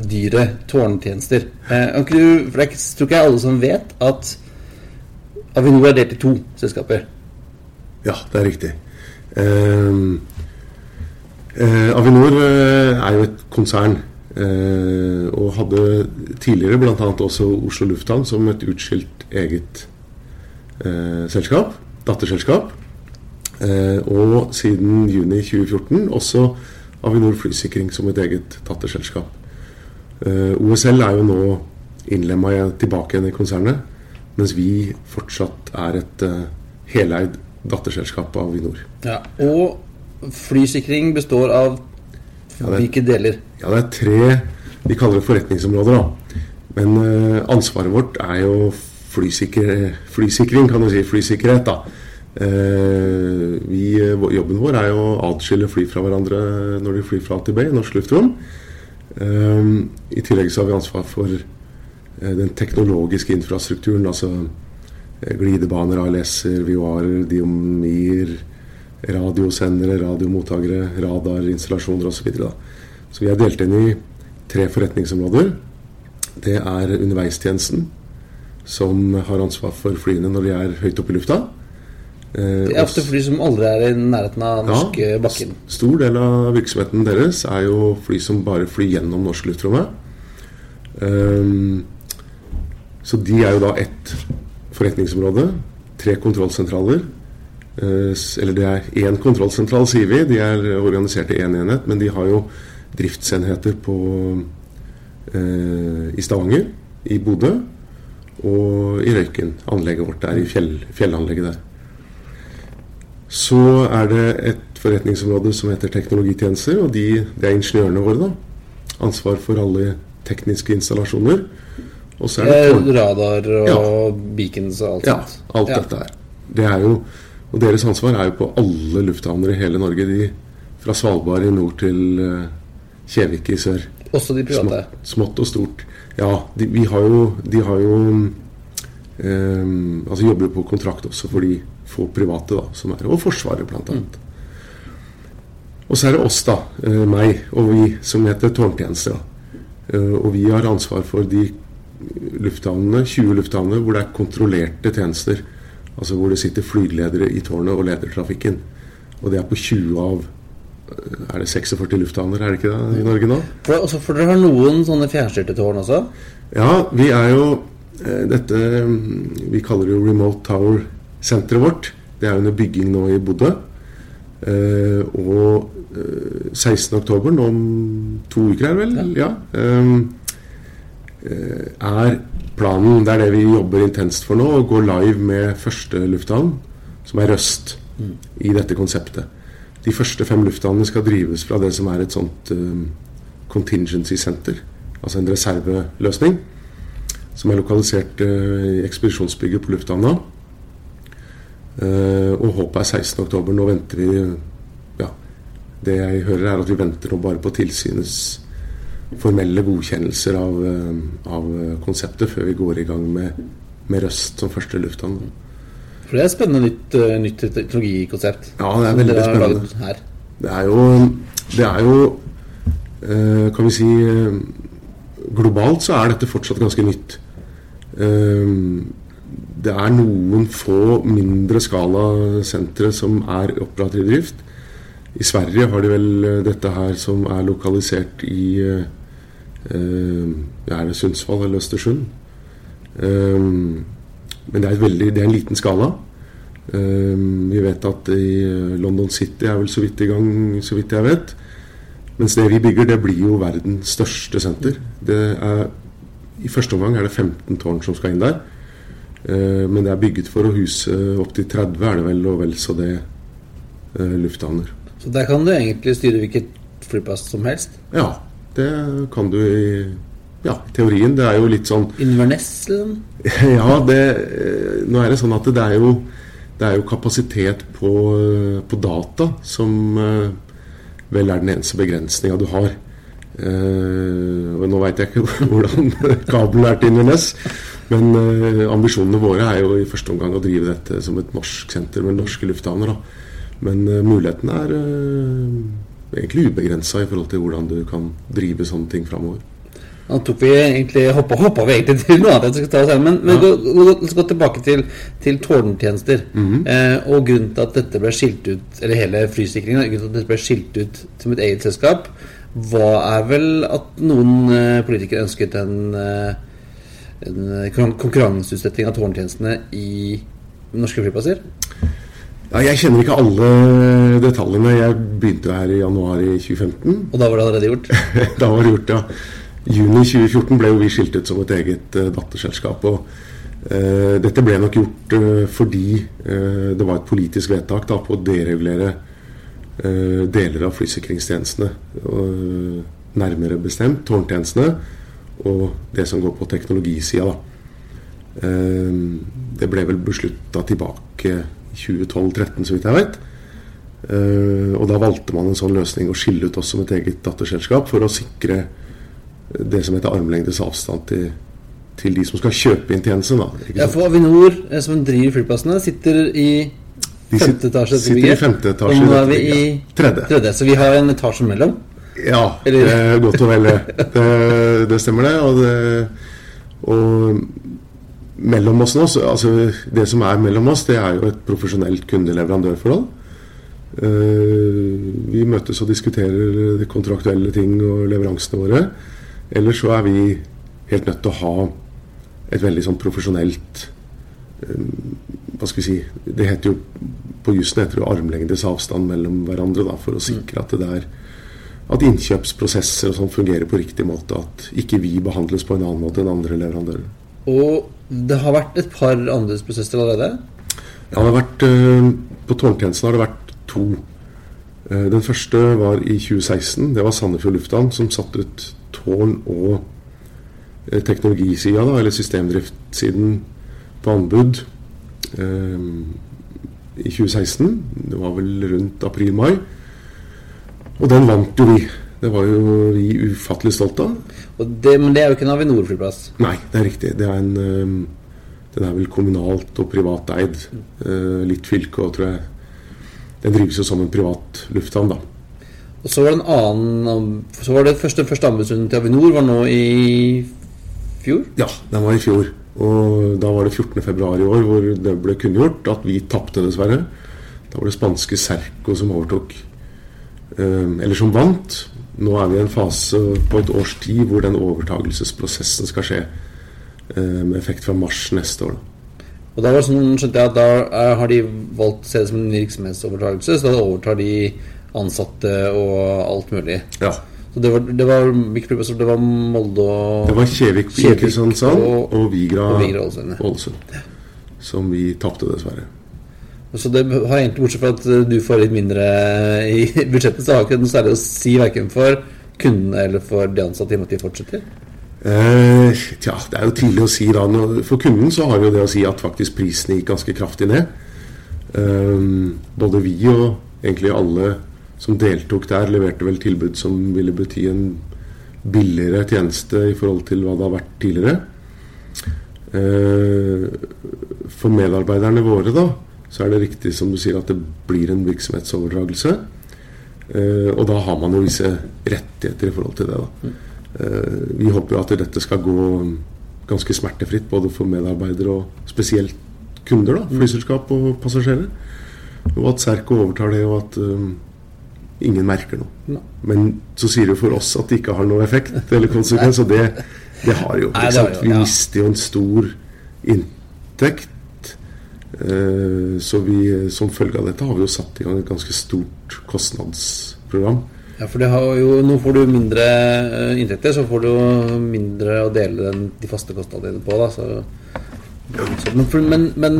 dyret, tårntjenester. Eh, du, for er tror ikke alle som vet at Avinor er delt i to selskaper. Ja, det er riktig. Ehm, eh, Avinor eh, er jo et konsern. eh, og hadde tidligere bl.a. også Oslo lufthavn som et utskilt eget eh, selskap. Datterselskap. Eh, og siden juni 2014 også Avinor Flysikring som et eget datterselskap. Eh, OSL er jo nå innlemma tilbake igjen i konsernet, mens vi fortsatt er et heleid datterselskap av Avinor. Ja, Og flysikring består av Ja, hvilke deler? Ja, det er tre Vi kaller det forretningsområder, da. Men uh, ansvaret vårt er jo flysikre, flysikring, kan du si. Flysikkerhet, da. Uh, vi, eh, jobben vår er jo å atskille fly fra hverandre når de flyr fra A til B i norsk luftrom. Uh, I tillegg så har vi ansvar for den teknologiske infrastrukturen. Altså glidebaner, ALS-er, VOR-er, diomier, radiosendere, radiomottakere, radarinstallasjoner osv. Så, så vi er delt inn i tre forretningsområder. Det er underveistjenesten, som har ansvar for flyene når de er høyt oppe i lufta. Eh, Det er ofte fly som aldri er i nærheten av norsk Ja. eh, bakken. Stor del av virksomheten deres er jo fly som bare flyr gjennom norsk luftrommet. Ehm, så de er jo da ett forretningsområde. Tre kontrollsentraler. Eh, eller det er én kontrollsentral, sier vi. De er organisert i én enhet, men de har jo driftsenheter på eh, i Stavanger, i Bodø og i Røyken. Anlegget vårt der, i fjell, fjellanlegget der. Så er det et forretningsområde som heter teknologitjenester, og de, det er ingeniørene våre. da. Ansvar for alle tekniske installasjoner. Eh, Radar og beacons og alt sånt. ja, alt Ja. dette her. Det er jo, og deres ansvar er jo på alle lufthavner i hele Norge. De, fra Svalbard i nord til eh, Kjevik i sør. Også de private. Smått, smått og stort. Ja, de, vi har jo, de har jo um, Altså jobber jo på kontrakt også for de få private, da, som er, og Forsvaret blant annet. Og så er det oss, da, eh, meg og vi, som heter. Eh, og vi har ansvar for de lufthavnene, 20 lufthavner hvor det er kontrollerte tjenester. Altså hvor det sitter flygeledere i tårnet og leder trafikken. Og det er på 20 av eh, Er det 46 lufthavner, er det ikke det, i Norge nå? For, også, for dere har noen sånne fjernstyrte tårn også? Ja, vi er jo eh, dette mm, Vi kaller det jo Remote Tower-senteret vårt. Det er under bygging nå i Bodø. Eh, og eh, 16.10, nå om to uker, er det vel? Ja. ja. eh, er planen, det er det vi jobber intenst for nå, å gå live med første lufthavn, som er Røst, i dette konseptet. De første fem lufthavnene skal drives fra det som er et sånt um, contingency center, altså en reserveløsning, som er lokalisert uh, i ekspedisjonsbygget på lufthavna. Uh, og håpet er 16.10. Nå venter vi ja, Det jeg hører, er at vi venter nå bare på tilsynets formelle godkjennelser av, eh, av konseptet før vi går i gang med, med Røst som første lufthavn. For det er et spennende nytt, eh, nytt teknologikonsept. Ja, det er veldig spennende. Det er jo, det er jo eh, Kan vi si Globalt så er dette fortsatt ganske nytt. Det er noen få mindre skala sentre som er operativ drift. I Sverige har de vel dette her som er lokalisert i Er det Sundsvall eller Østersund? Eh, men det er, et veldig, det er en liten skala. Eh, vi vet at i eh, London City er vel så vidt i gang, så vidt jeg vet. Mens det vi bygger, det blir jo verdens største senter. Det er, I første omgang er det 15 tårn som skal inn der. Men det er bygget for å huse opptil 30, er det vel, og vel så det eh, lufthavner. Så der kan du egentlig styre hvilket flyplass som helst. Ja, det kan du i ja, teorien. Det er jo litt sånn Inverness, liksom. Ja, det, eh, nå er det sånn at det er jo, det er jo kapasitet på, eh, på data som eh, vel er den eneste begrensninga du har. Uh, og Nå veit jeg ikke hvordan kabelen er til Inverness, men uh, ambisjonene våre er jo i første omgang å drive dette som et norsk senter med norske lufthavner. Da. Men uh, mulighetene er egentlig ubegrensa i forhold til hvordan du kan drive sånne ting framover. Nå tok vi egentlig hoppa, hoppa vi egentlig til noe annet. jeg skal ta oss Men, men gå, gå, la gå tilbake til, til tårntjenester. eh, og grunnen til at dette ble skilt ut, eller hele flysikringen, grunnen til at dette ble skilt ut som et eget selskap, var er vel at noen eh, politikere ønsket en, eh, en konkurranseutsetting av tårntjenestene i norske flyplasser. Ja, jeg kjenner ikke alle detaljene. Jeg begynte her i januar i 2015. Og da var det allerede gjort. da var det gjort, ja. Juni 2014 ble jo vi skilt ut som et eget uh, datterselskap. og uh, Dette ble nok gjort uh, fordi det var et politisk vedtak da, på å deregulere deler av flysikringstjenestene. Nærmere bestemt tårntjenestene og det som går på teknologisida. da. Det ble vel beslutta tilbake 2012-2013, så vidt jeg vet. Eh, og da valgte man en sånn løsning å skille ut oss som et eget datterselskap for å sikre det som heter armlengdes avstand til, til de som skal kjøpe inn tjenesten. Da, Ja, for Avinor, eh, som driver flyplassene, sitter i femte etasje. sitter i femte etasje Og nå er vi i. Tredje. tredje. Så vi har en etasje mellom. Ja, Eller- det er godt og vel det. Det, det stemmer det. Og, det. og mellom oss nå, så, altså det som er mellom oss, det er jo et profesjonelt kundeleverandørforhold. Eh, vi møtes og diskuterer de kontraktuelle ting og leveransene våre. Ellers så er vi helt nødt til å ha et veldig sånn profesjonelt eh, Hva skal vi si Det heter jo På jussen armlengdes avstand mellom hverandre da, for å sikre at det der at innkjøpsprosesser og sånn fungerer på riktig måte. At ikke vi behandles på en annen måte enn andre leverandører. Og det har vært et par anbudsprosesser allerede. Ja, det har vært, eh, På tårntjenesten har det vært to. Eh, Den første var i 2016. Det var Sandefjord lufthavn som satte ut tårn og eh, teknologisida, eller systemdriftssiden, på anbud i 2016. Det var vel rundt april-mai. Og den vant jo vi. Det var jo vi ufattelig stolte av. Og det, men det er jo ikke en Avinor-flyplass. Nei, det er riktig. Det er en øhm, Den er vel kommunalt og privateid. Uh, litt fylke òg, tror jeg. Den drives jo som en privat lufthavn, da. Og så var det en annen Så var det første, første anbudsrunden til Avinor var nå i fjor. Ja, den var i fjor. Og da var det 14. februar i år hvor det ble kunngjort at vi tapte, dessverre. Da var det spanske Serco som overtok. Øhm, eller som vant. Nå er vi i en fase på et års tid hvor den overtagelsesprosessen skal skje. øh, med effekt fra mars neste år. Og da var sånn, skjønte jeg at da er, har de valgt å se det som en virksomhetsovertagelse, så da overtar de ansatte og alt mulig. Ja. Så det var, det var det var Molde og Det var Kjevik Kristiansand og- og Vigra. Ålesund. Som vi tapte, dessverre. Så det har egentlig, bortsett fra at du får litt mindre i budsjettet, så har ikke noe særlig å si verken for kundene eller for de ansatte i at de fortsetter. Eh, tja, det er jo tidlig å si da. For kunden så har jo det å si at faktisk prisene gikk ganske kraftig ned. Eh, både vi og egentlig alle som deltok der, leverte vel tilbud som ville bety en billigere tjeneste i forhold til hva det har vært tidligere. Eh, for medarbeiderne våre da, så er det riktig som du sier at det blir en virksomhetsoverdragelse. Eh, og da har man jo visse rettigheter i forhold til det. da. Eh, vi håper jo at dette skal gå ganske smertefritt både for medarbeidere og spesielt kunder, da, flyselskap og passasjerer. Og at Serco overtar det, og at eh, ingen merker noe. Men så sier det for oss at det ikke har noe effekt eller konsekvens, og det, det har jo. Ikke sant? Vi mister jo en stor inntekt. Eh, Så vi, som følge av dette har vi jo satt i gang et ganske stort kostnadsprogram. Ja, for det har jo, nå får du mindre eh, inntekter, så får du mindre å dele den, de faste kostnadene på. Da, så, så, men, for- men, men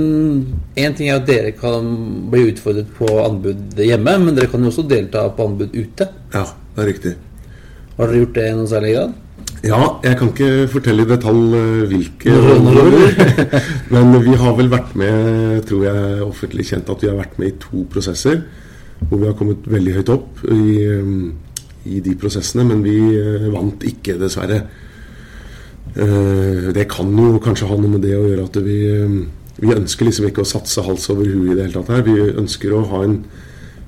en ting er at dere kan bli utfordret på anbud hjemme, men dere kan jo også delta på anbud ute. Ja, det er riktig. Har dere gjort det i noen særlig grad? Ja, jeg kan ikke fortelle i detalj eh, hvilke områder. Men vi har vel vært med, tror jeg offentlig kjent at vi har vært med i to prosesser. Hvor vi har kommet veldig høyt opp i, eh, i de prosessene, men vi eh, vant ikke, dessverre. Det kan jo kanskje ha noe med det å gjøre at vi, vi ønsker liksom ikke å satse hals over hue i det hele tatt her. Vi ønsker å ha en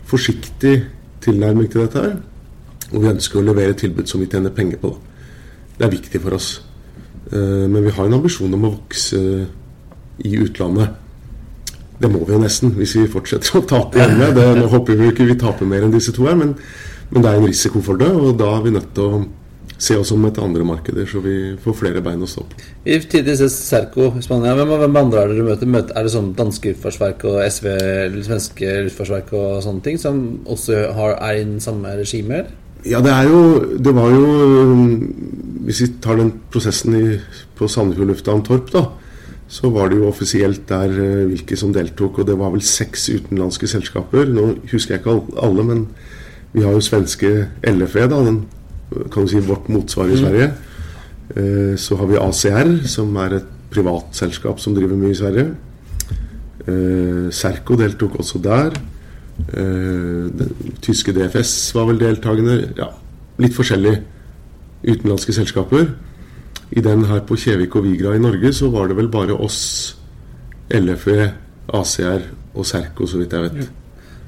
forsiktig tilnærming til dette her. Og vi ønsker å levere tilbud som vi tjener penger på. da. Det er viktig for oss. Eh, Men vi har en ambisjon om å vokse i utlandet. Det må vi jo nesten hvis vi fortsetter å tape hjemme. Det, nå håper vi ikke vi taper mer enn disse to her, men, men det er en risiko for det. Og da er vi nødt til å se oss om etter andre markeder, så vi får flere bein å stå på. I tidligere Serco i Spania, hvem, hvem andre er det du møter? møter? Er det sånn danske luftfartsverk og SV, eller svenske luftfartsverk og sånne ting, som også har, er i den samme regimet? Ja, det er jo Det var jo Hvis vi tar den prosessen i, på Sandefjord lufthavn Torp, da, så var det jo offisielt der eh, hvilke som deltok, og det var vel seks utenlandske selskaper. Nå husker jeg ikke alle, men vi har jo svenske LFE, da, den, kan du si vårt motsvar i Sverige. Eh, Så har vi ACR, som er et privat selskap som driver mye i Sverige. Eh, Serco deltok også der. Eh, den tyske DFS var vel deltakende. Ja, litt forskjellige utenlandske selskaper. I den her på Kjevik og Vigra i Norge så var det vel bare oss, LFE, ACR og Serco, så vidt jeg vet.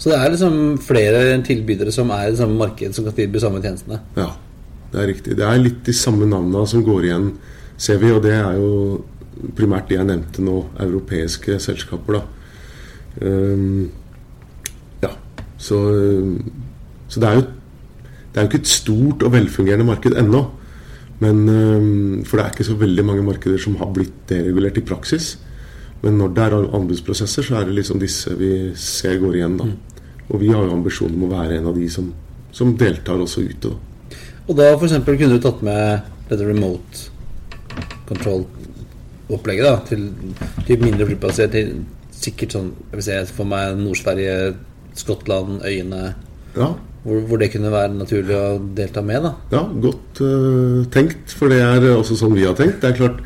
Så det er liksom flere tilbydere som er i samme marked, som kan tilby samme tjenestene. Ja, det er riktig. Det er litt de samme navnene som går igjen, ser vi. Og det er jo primært de jeg nevnte nå, europeiske selskaper, da. Um, ja, så, så det er jo det er jo ikke et stort og velfungerende marked ennå. Men, ehm, for det er ikke så veldig mange markeder som har blitt deregulert i praksis. Men når det er anbudsprosesser, så er det liksom disse vi ser går igjen. da. Og vi har jo ambisjoner om å være en av de som, som deltar også ute. da. Og da eksempel kunne du tatt med dette remote control-opplegget da, til, til mindre flyplasser, til sikkert sånn, jeg vil si for meg Nord-Sverige, Skottland, øyene, Ja, hvor, hvor det kunne være naturlig å delta med da. Ja, godt uh, tenkt, for det er også sånn vi har tenkt. Det er klart,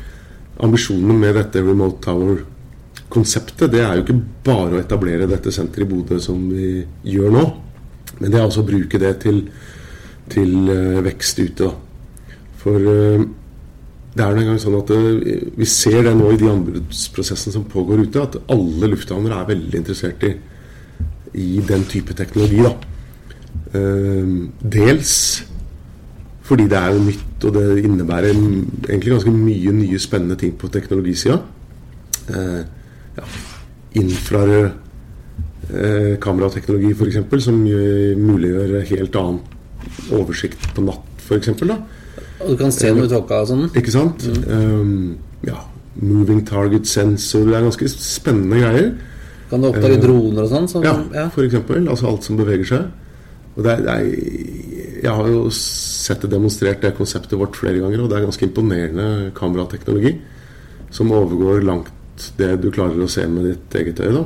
Ambisjonen med dette Remote Tower-konseptet det er jo ikke bare å etablere dette senteret i Bodø som vi gjør nå, men det er altså å bruke det til, til uh, vekst ute. da. For uh, det er nå engang sånn at eh, vi ser det nå i de anbudsprosessene som pågår ute, at alle lufthavner er veldig interessert i, i den type teknologi. da. Eh, dels fordi det er jo nytt, og det innebærer egentlig ganske mye nye spennende ting på teknologisida. Eh, ja, infrarød eh, kamerateknologi f.eks., som muliggjør helt annen oversikt på natt f.eks. Og du kan se noe i tåka og sånn. Ikke sant? Um, ja, moving target sensor. Det er ganske spennende greier. Kan du oppdage droner og sånn? Som, Ja, ja. for eksempel. Altså alt som beveger seg. Og det er, det er, jeg har jo sett det demonstrert, det konseptet vårt flere ganger, og det er ganske imponerende kamerateknologi som overgår langt det du klarer å se med ditt eget øye. da.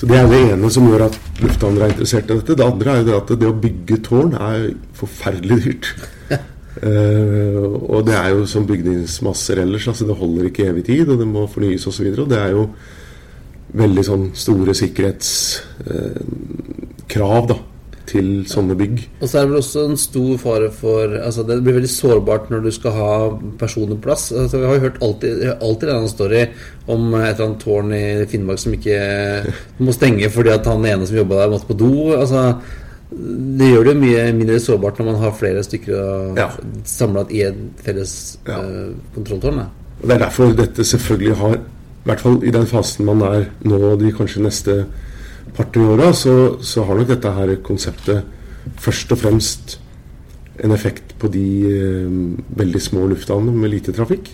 Så Det er det ene som gjør at lufthavner er interessert i dette. Det andre er jo det at det å bygge tårn er forferdelig dyrt. uh, og det er jo som bygningsmasser ellers. altså Det holder ikke evig tid, og det må fornyes osv. Det er jo veldig sånn store sikkerhetskrav da, til sånne bygg. Og så er det vel også en stor fare for altså Det blir veldig sårbart når du skal ha personer på plass. Altså, vi har jo hørt alltid, alltid en annen story om et eller annet tårn i Finnmark som ikke må stenge fordi at han ene som jobba der, måtte på do. Altså, det gjør det mye mindre sårbart når man har flere stykker Ja. samla i et felles Ja. uh, kontrolltårn. Og Det er derfor dette selvfølgelig har I hvert fall i den fasen man er nå de kanskje neste par-tre åra, så, så har nok dette her konseptet først og fremst en effekt på de eh, veldig små lufthavnene med lite trafikk.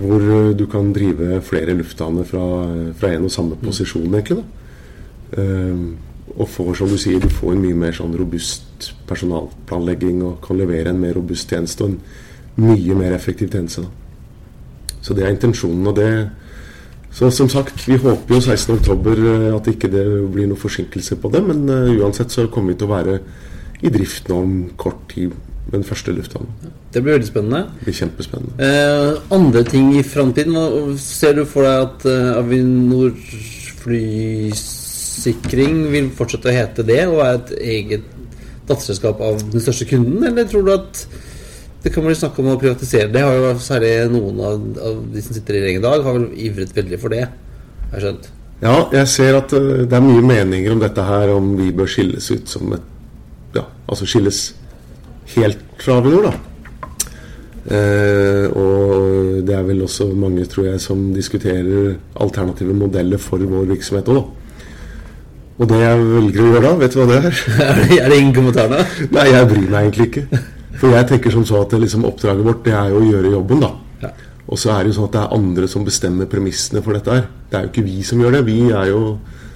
Hvor eh, du kan drive flere lufthavner fra, fra en og samme posisjon, egentlig. Eh, og får, som du sier, du får en mye mer sånn robust personalplanlegging og kan levere en mer robust tjeneste og en mye mer effektiv tjeneste. da. Så det er intensjonen. og det så som sagt, vi håper jo 16.10 at ikke det blir noen forsinkelse på det. Men eh, uansett så kommer vi til å være i drift nå om kort tid med den første lufthavnen. Det blir veldig spennende. Det blir kjempespennende. Eh, andre ting i framtiden? Ser du for deg at eh, Avinor flysikring vil fortsette å hete det og være et eget datterselskap av den største kunden, eller tror du at det kan bli snakk om å privatisere det? Har jo Særlig noen av, av de som sitter i regjering i dag, har vel ivret veldig for det. Har jeg skjønt. Ja, jeg ser at eh, det er mye meninger om dette her, om vi bør skilles ut som et Ja, altså skilles helt fra Avinor, da. Eh, og det er vel også mange, tror jeg, som diskuterer alternative modeller for vår virksomhet òg, da. Og det jeg velger å gjøre da, vet du hva det er? Er det, ingen kommentar da? Nei, jeg bryr meg egentlig ikke. For jeg tenker som så at liksom oppdraget vårt det er jo å gjøre jobben, da. Ja. Og så er det jo sånn at det er andre som bestemmer premissene for dette her. Det er jo ikke vi som gjør det. Vi er jo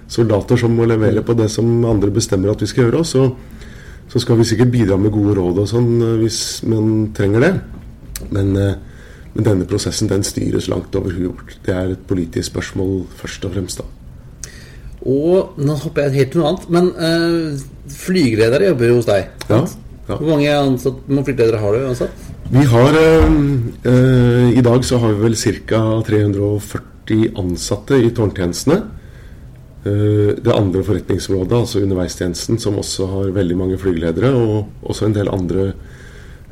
soldater som må levere på det som andre bestemmer at vi skal gjøre. Og så, så skal vi sikkert bidra med gode råd og sånn eh, hvis man trenger det. Men, eh, men denne prosessen den styres langt over huet vårt. Det er et politisk spørsmål først og fremst, da. Og nå hopper jeg helt til noe annet, men øh, flygeledere jobber jo hos deg. Sant? ja. Hvor mange, ansatt, mange har du ansatt? Vi har eh, eh, I dag så har vi vel ca. 340 ansatte i tårntjenestene. Eh, det andre forretningsområdet, altså underveistjenesten, som også har veldig mange flygeledere, og også en del andre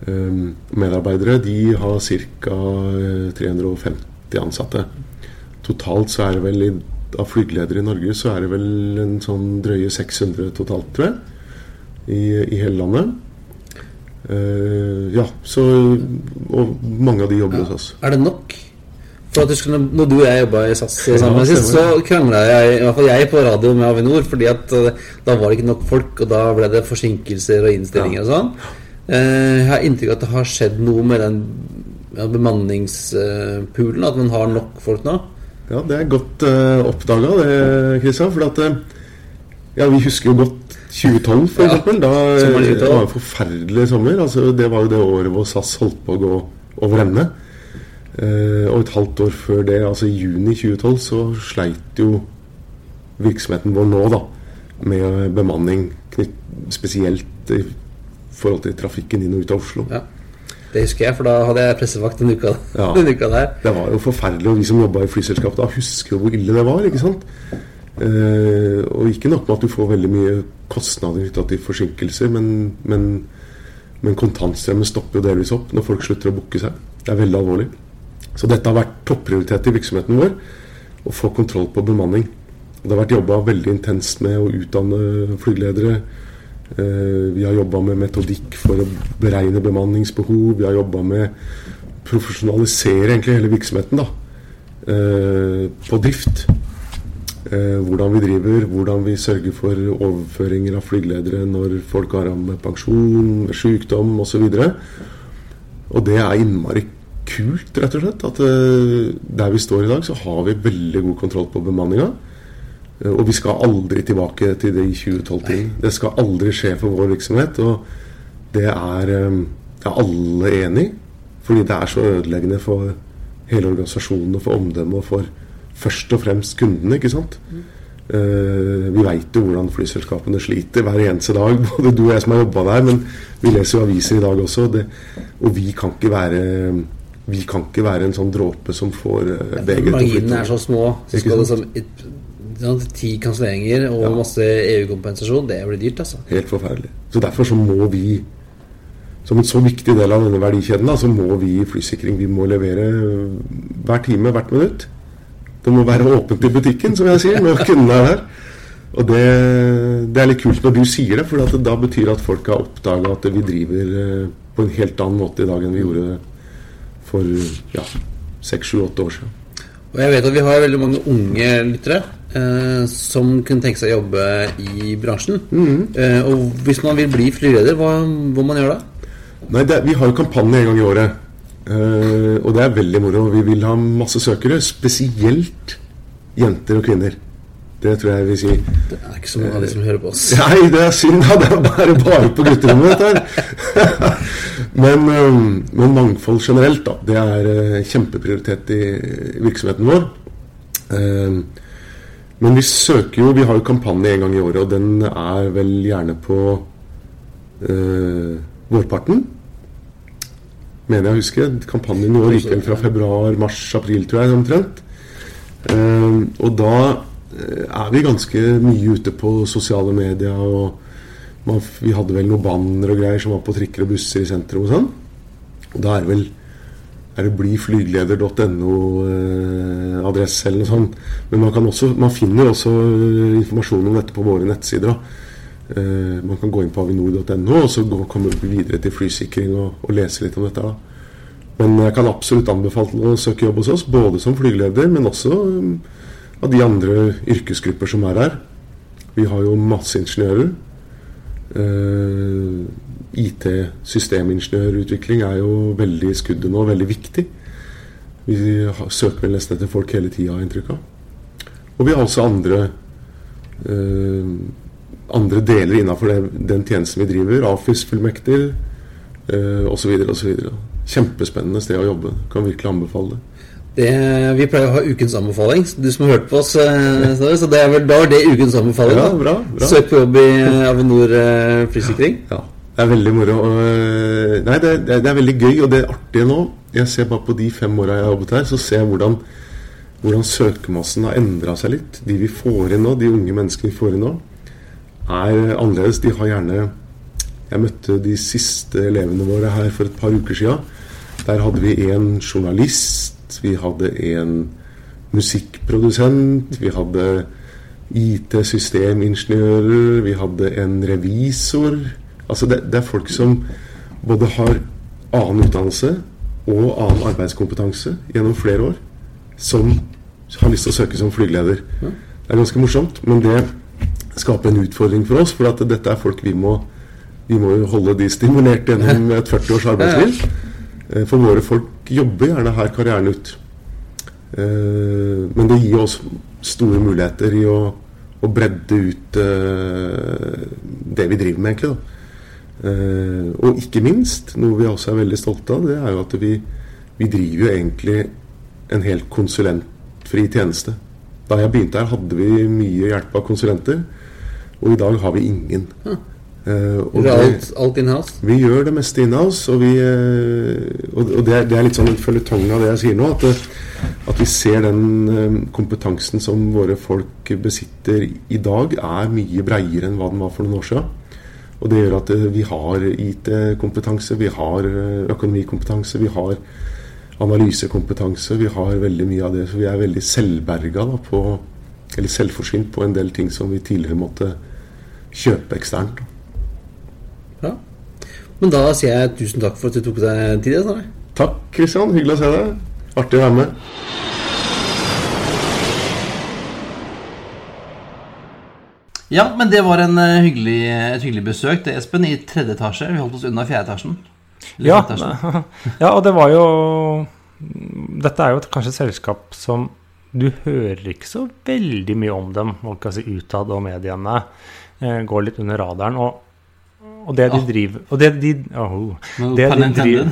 eh, medarbeidere, de har ca. 350 ansatte. Totalt så er det vel i, av flygeledere i Norge så er det vel en sånn drøye 600 totalt, tror jeg, i, i hele landet. Eh, ja, så Og mange av de jobber hos oss. Er det nok? For at du skulle, når du og jeg jobba i SAS sammen Ja, sist, så krangla jeg, i hvert fall jeg, på radio med Avinor. Fordi at eh, da var det ikke nok folk, og da ble det forsinkelser og innstillinger og sånn. Eh, Jeg har inntrykk av at det har skjedd noe med den ja, bemanningspoolen. At man har nok folk nå. Ja, det er godt uh, oppdaga, det, Kristian. For at Ja, vi husker jo godt 2012, for eksempel. Da eh, 2012. det var en forferdelig sommer. Altså, det var jo det året hvor SAS holdt på å gå over ende. Eh, og et halvt år før det, altså i juni 2012, så sleit jo virksomheten vår nå da med bemanning, knytt, spesielt i forhold til trafikken inn og ut av Oslo. Ja. Det husker jeg, for da hadde jeg pressevakt den uka, Ja. den uka der. Det var jo forferdelig, og vi som jobba i flyselskapet da, husker jo hvor ille det var. ikke sant? Eh, og ikke nok med at du får veldig mye kostnader knytta til forsinkelser, men, men, men kontantstrømmen stopper jo delvis opp når folk slutter å booke seg. Det er veldig alvorlig. Så dette har vært topprioritet i virksomheten vår, å få kontroll på bemanning. Og det har vært jobba veldig intenst med å utdanne flygeledere. Eh, Vi har jobba med metodikk for å beregne bemanningsbehov. Vi har jobba med profesjonalisere egentlig hele virksomheten da. Eh, på drift. Eh, Hvordan vi driver, hvordan vi sørger for overføringer av flygeledere når folk har av med pensjon, sykdom osv. Og det er innmari kult, rett og slett. At eh, der vi står i dag, så har vi veldig god kontroll på bemanninga. Eh, Og vi skal aldri tilbake til de 2012-tiden. Det skal aldri skje for vår virksomhet. Og det er, det er alle enig i. Fordi det er så ødeleggende for hele organisasjonen og for omdømmet og for først og fremst kundene, ikke sant. Eh, vi veit jo hvordan flyselskapene sliter hver eneste dag, både du og jeg som har jobba der. Men vi leser jo aviser i dag også, det, og vi kan ikke være vi kan ikke være en sånn dråpe som får uh, begeret til å Marginene er så små. Så skal det som et, ti kanselleringer og masse EU-kompensasjon. Det blir dyrt, altså. Helt forferdelig. Så derfor så må vi, som en så viktig del av denne verdikjeden, så må vi i flysikring vi må levere hver time, hvert minutt. Det må være åpent i butikken, som jeg sier, når kundene er der. Og det, det er litt kult når du sier det, for at det da betyr at folk har oppdaga at vi driver eh, på en helt annen måte i dag enn vi gjorde for ja, seks, sju, åtte år siden. Og jeg vet at vi har veldig mange unge lyttere eh, som kunne tenke seg å jobbe i bransjen. eh, og hvis man vil bli flyreder hva må man gjøre da? Nei, det, Vi har jo kampanje en gang i året. Eh, og det er veldig moro. Vi vil ha masse søkere. Spesielt jenter og kvinner. Det tror jeg vi vil si. Det er ikke så mange av de som hører på oss. Nei, det er synd. da, Det er bare, bare på gutterommet, dette her. men, eh, men mangfold generelt, da. Det er uh, kjempeprioritet i virksomheten vår. Uh, men vi søker jo Vi har jo kampanje en gang i året, og den er vel gjerne på eh, vårparten. Mener jeg å huske. Kampanjen i år gikk vel fra februar, mars, april, tror jeg, omtrent. Eh, og da eh, er vi ganske mye ute på sosiale medier. og man, Vi hadde vel noen banner og greier som var på trikker og busser i sentrum og sånn. Og da er det vel er det blyflygleder.no eh, eller noe sånt. Men man, også, man finner også eh, informasjon om dette på våre nettsider. da. Eh, man kan gå inn på avinor.no og så gå, komme videre til flysikring og, og lese litt om dette. Men jeg kan absolutt anbefale å søke jobb hos oss, både som flygeleder, men også um, av de andre yrkesgrupper som er her. Vi har jo masse ingeniører. Eh, IT-systemingeniørutvikling er jo veldig i skuddet nå, veldig viktig. Vi har, søker vel nesten etter folk hele tida, har jeg inntrykk av. Og vi har også andre eh, andre deler innenfor den tjenesten vi driver. Afis-fullmekter eh, osv. osv. Kjempespennende sted å jobbe. Kan virkelig anbefale det. Det, vi pleier å ha ukens anbefaling. Du som har hørt på oss, eh, så det er vel, da var det ukens anbefaling. Ja, bra, bra. Søk på jobb i eh, Avinor eh, flysikring. Ja, det er veldig moro. øh, Nei, det det er- veldig gøy, og det er artig nå. Jeg ser bare på de fem åra jeg har jobbet her, så ser jeg hvordan, hvordan søkermassen har endra seg litt. De vi får inn nå, de unge menneskene vi får inn nå, er annerledes. De har gjerne Jeg møtte de siste elevene våre her for et par uker sia. Der hadde vi en journalist, vi hadde en musikkprodusent, vi hadde IT-systemingeniører, vi hadde en revisor. Altså det, det er folk som både har annen utdannelse og annen arbeidskompetanse gjennom flere år, som har lyst til å søke som flygeleder. Det er ganske morsomt, men det skaper en utfordring for oss, for at dette er folk vi må vi må holde de stimulert gjennom et 40 års arbeidsliv. Eh, For våre folk jobber gjerne her karrieren ut. Eh, Men det gir oss store muligheter i å, å bredde ut eh, det vi driver med, egentlig. da. Og ikke minst, noe vi også er veldig stolte av, det er jo at vi, vi driver jo egentlig en helt konsulentfri tjeneste. Da jeg begynte her, hadde vi mye hjelp av konsulenter, og i dag har vi ingen. Eh, og Det er alt, alt in-house. vi gjør det meste in-house, og, vi, uh, og og det, er, det er litt sånn en føljetong av det jeg sier nå. At, at vi ser den uh, kompetansen som våre folk besitter i dag, er mye breiere enn hva den var for noen år siden. Og det gjør at eh, vi har IT-kompetanse, vi har eh, økonomikompetanse, vi har analysekompetanse. Vi har veldig mye av det, så vi er veldig selvberga da, på Eller selvforsynt på en del ting som vi tidligere måtte kjøpe eksternt. Ja. Men da sier jeg tusen takk for at du tok deg tid. Snorre. Takk, Kristian. Hyggelig å se deg. Artig å være med. Ja, men det var en eh, hyggelig, et hyggelig besøk til Espen i tredje etasje. Vi holdt oss unna fjerde etasjen. Ja, ja, og det var jo Dette er jo et, kanskje et selskap som du hører ikke så veldig mye om dem si utad, og mediene eh, går litt under radaren. Og, og det de driver og det de, oh, det de driver,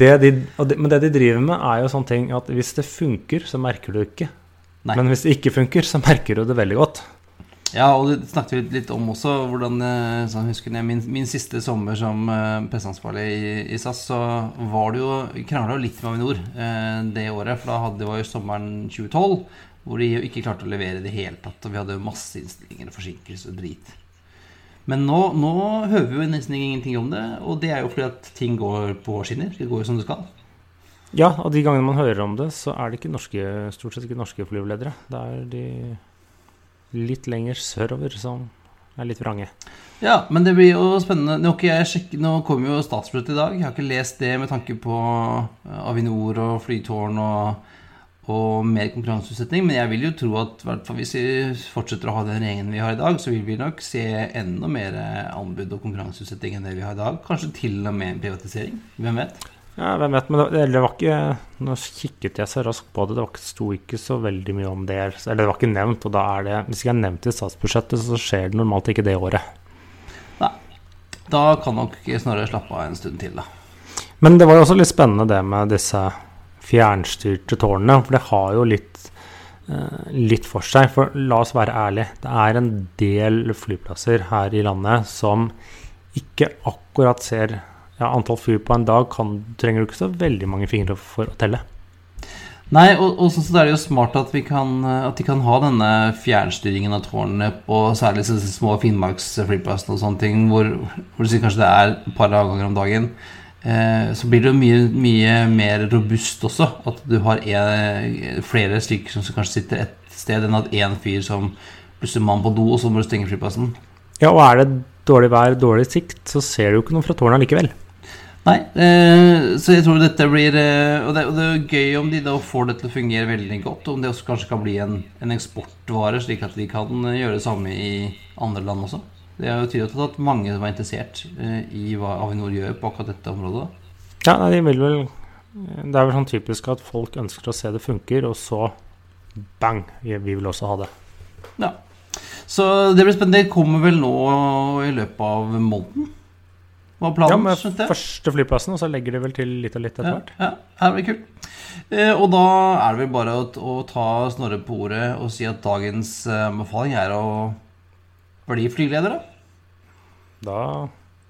det de, Men det de driver med, er jo sånne ting at hvis det funker, så merker du ikke. Nei. Men hvis det ikke funker, så merker du det veldig godt. Ja, og det snakket vi litt om også. hvordan, eh, sånn, husker jeg, min, min siste sommer som uh, presseansvarlig i, i SAS, så var det jo krangla litt med Avinor uh, det året. For da hadde, det var jo sommeren 2012, hvor de jo ikke klarte å levere i det hele tatt. Og vi hadde jo masse innstillinger og forsinkelser og drit. Men nå, nå hører vi jo nesten ingenting om det, og det er jo fordi at ting går på skinner. Det går jo som det skal. Ja, og de gangene man hører om det, så er det ikke norske, stort sett ikke norske flyveledere. Det er de litt lenger sørover som er litt vrange. Ja, men det blir jo spennende. Nå, sjekket, nå kommer jo statsbudsjettet i dag. Jeg har ikke lest det med tanke på eh, Avinor og flytårn og, og mer konkurranseutsetting. Men jeg vil jo tro at hvis vi fortsetter å ha den regjeringen vi har i dag, så vil vi nok se enda mer anbud og konkurranseutsetting enn det vi har i dag. Kanskje til og med privatisering. Hvem vet? Ja, hvem vet, men det, det var ikke Nå kikket jeg så raskt på det, det var ikke, sto ikke så veldig mye om det. Eller det var ikke nevnt, og da er det Hvis ikke er nevnt i statsbudsjettet, så skjer det normalt ikke det året. Nei. Da kan nok Snorre slappe av en stund til, da. Men det var jo også litt spennende det med disse fjernstyrte tårnene, for det har jo litt eh, litt for seg. For la oss være ærlige, det er en del flyplasser her i landet som ikke akkurat ser ja, Antall fly på en dag kan, trenger du ikke så veldig mange fingre for å telle. Nei, og, og så, er det jo smart at, vi kan, at de kan ha denne fjernstyringen av tårnene på særlig disse små Finnmarksflyplassene og sånne ting, hvor, hvor du sier kanskje det er et par avganger om dagen. Eh, så blir det jo mye, mye mer robust også. At du har en, flere stykker som kanskje sitter et sted, enn at én fyr som plutselig mann på do, og så må du stenge flyplassen. Ja, og er det dårlig vær, dårlig sikt, så ser du jo ikke noe fra tårnet likevel. Nei, eh, så jeg tror dette blir eh, og, det, og det er gøy om de da får det til å fungere veldig godt. Om det også kanskje kan bli en, en eksportvare, slik at de kan eh, gjøre det samme i andre land også. Det er jo tydelig at mange er interessert eh, i hva Avinor gjør på akkurat dette området. Ja, nei, de vil vel Det er vel sånn typisk at folk ønsker å se det funker, og så bang, vi vil også ha det. Ja. Så det blir spennende. Det kommer vel nå i løpet av måneden? Hva planen. Ja, med skjønte jeg? første flyplassen, og så legger de vel til litt og litt etter hvert. ja, det blir kult. Eh, og da er det vel bare å, å ta Snorre på ordet og si at dagens eh, befaling er å bli flygeleder, da. Da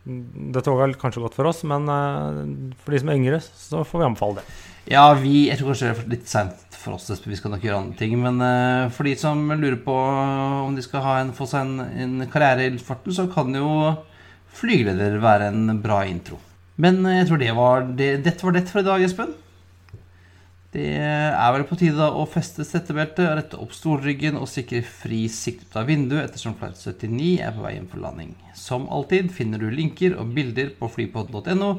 Det var vel kanskje godt for oss, men eh, for de som er yngre, så får vi anbefale det. Ja, vi, jeg tror kanskje det er litt seint for oss, vi skal nok gjøre andre ting. Men eh, for de som lurer på om de skal ha en, få seg en, en karriere i luftfarten, så kan jo flygeleder være en bra intro. Men eh, jeg tror det var det, dette var det for i dag, Espen. Det er vel på tide å feste settebeltet, rette opp stolryggen og sikre fri sikt ut av vinduet ettersom flight 79 er på vei hjem for landing. Som alltid finner du linker og bilder på flypodden.no.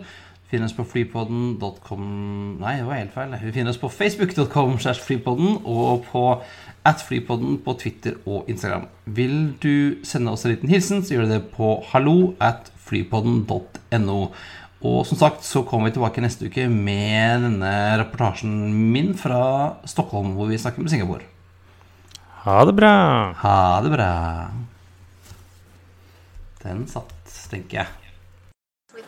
Du finner oss på flypodden.com Nei, det var helt feil. Vi finner oss på facebook.com slash flypodden og på at flypodden på Twitter og Instagram. Vil du sende oss en liten hilsen, så gjør du det på hallo at flypodden.no. Og som sagt så kommer vi tilbake neste uke med denne reportasjen min fra Stockholm, hvor vi snakker med Singapore. Ha det bra! Ha det bra. Den satt, tenker jeg.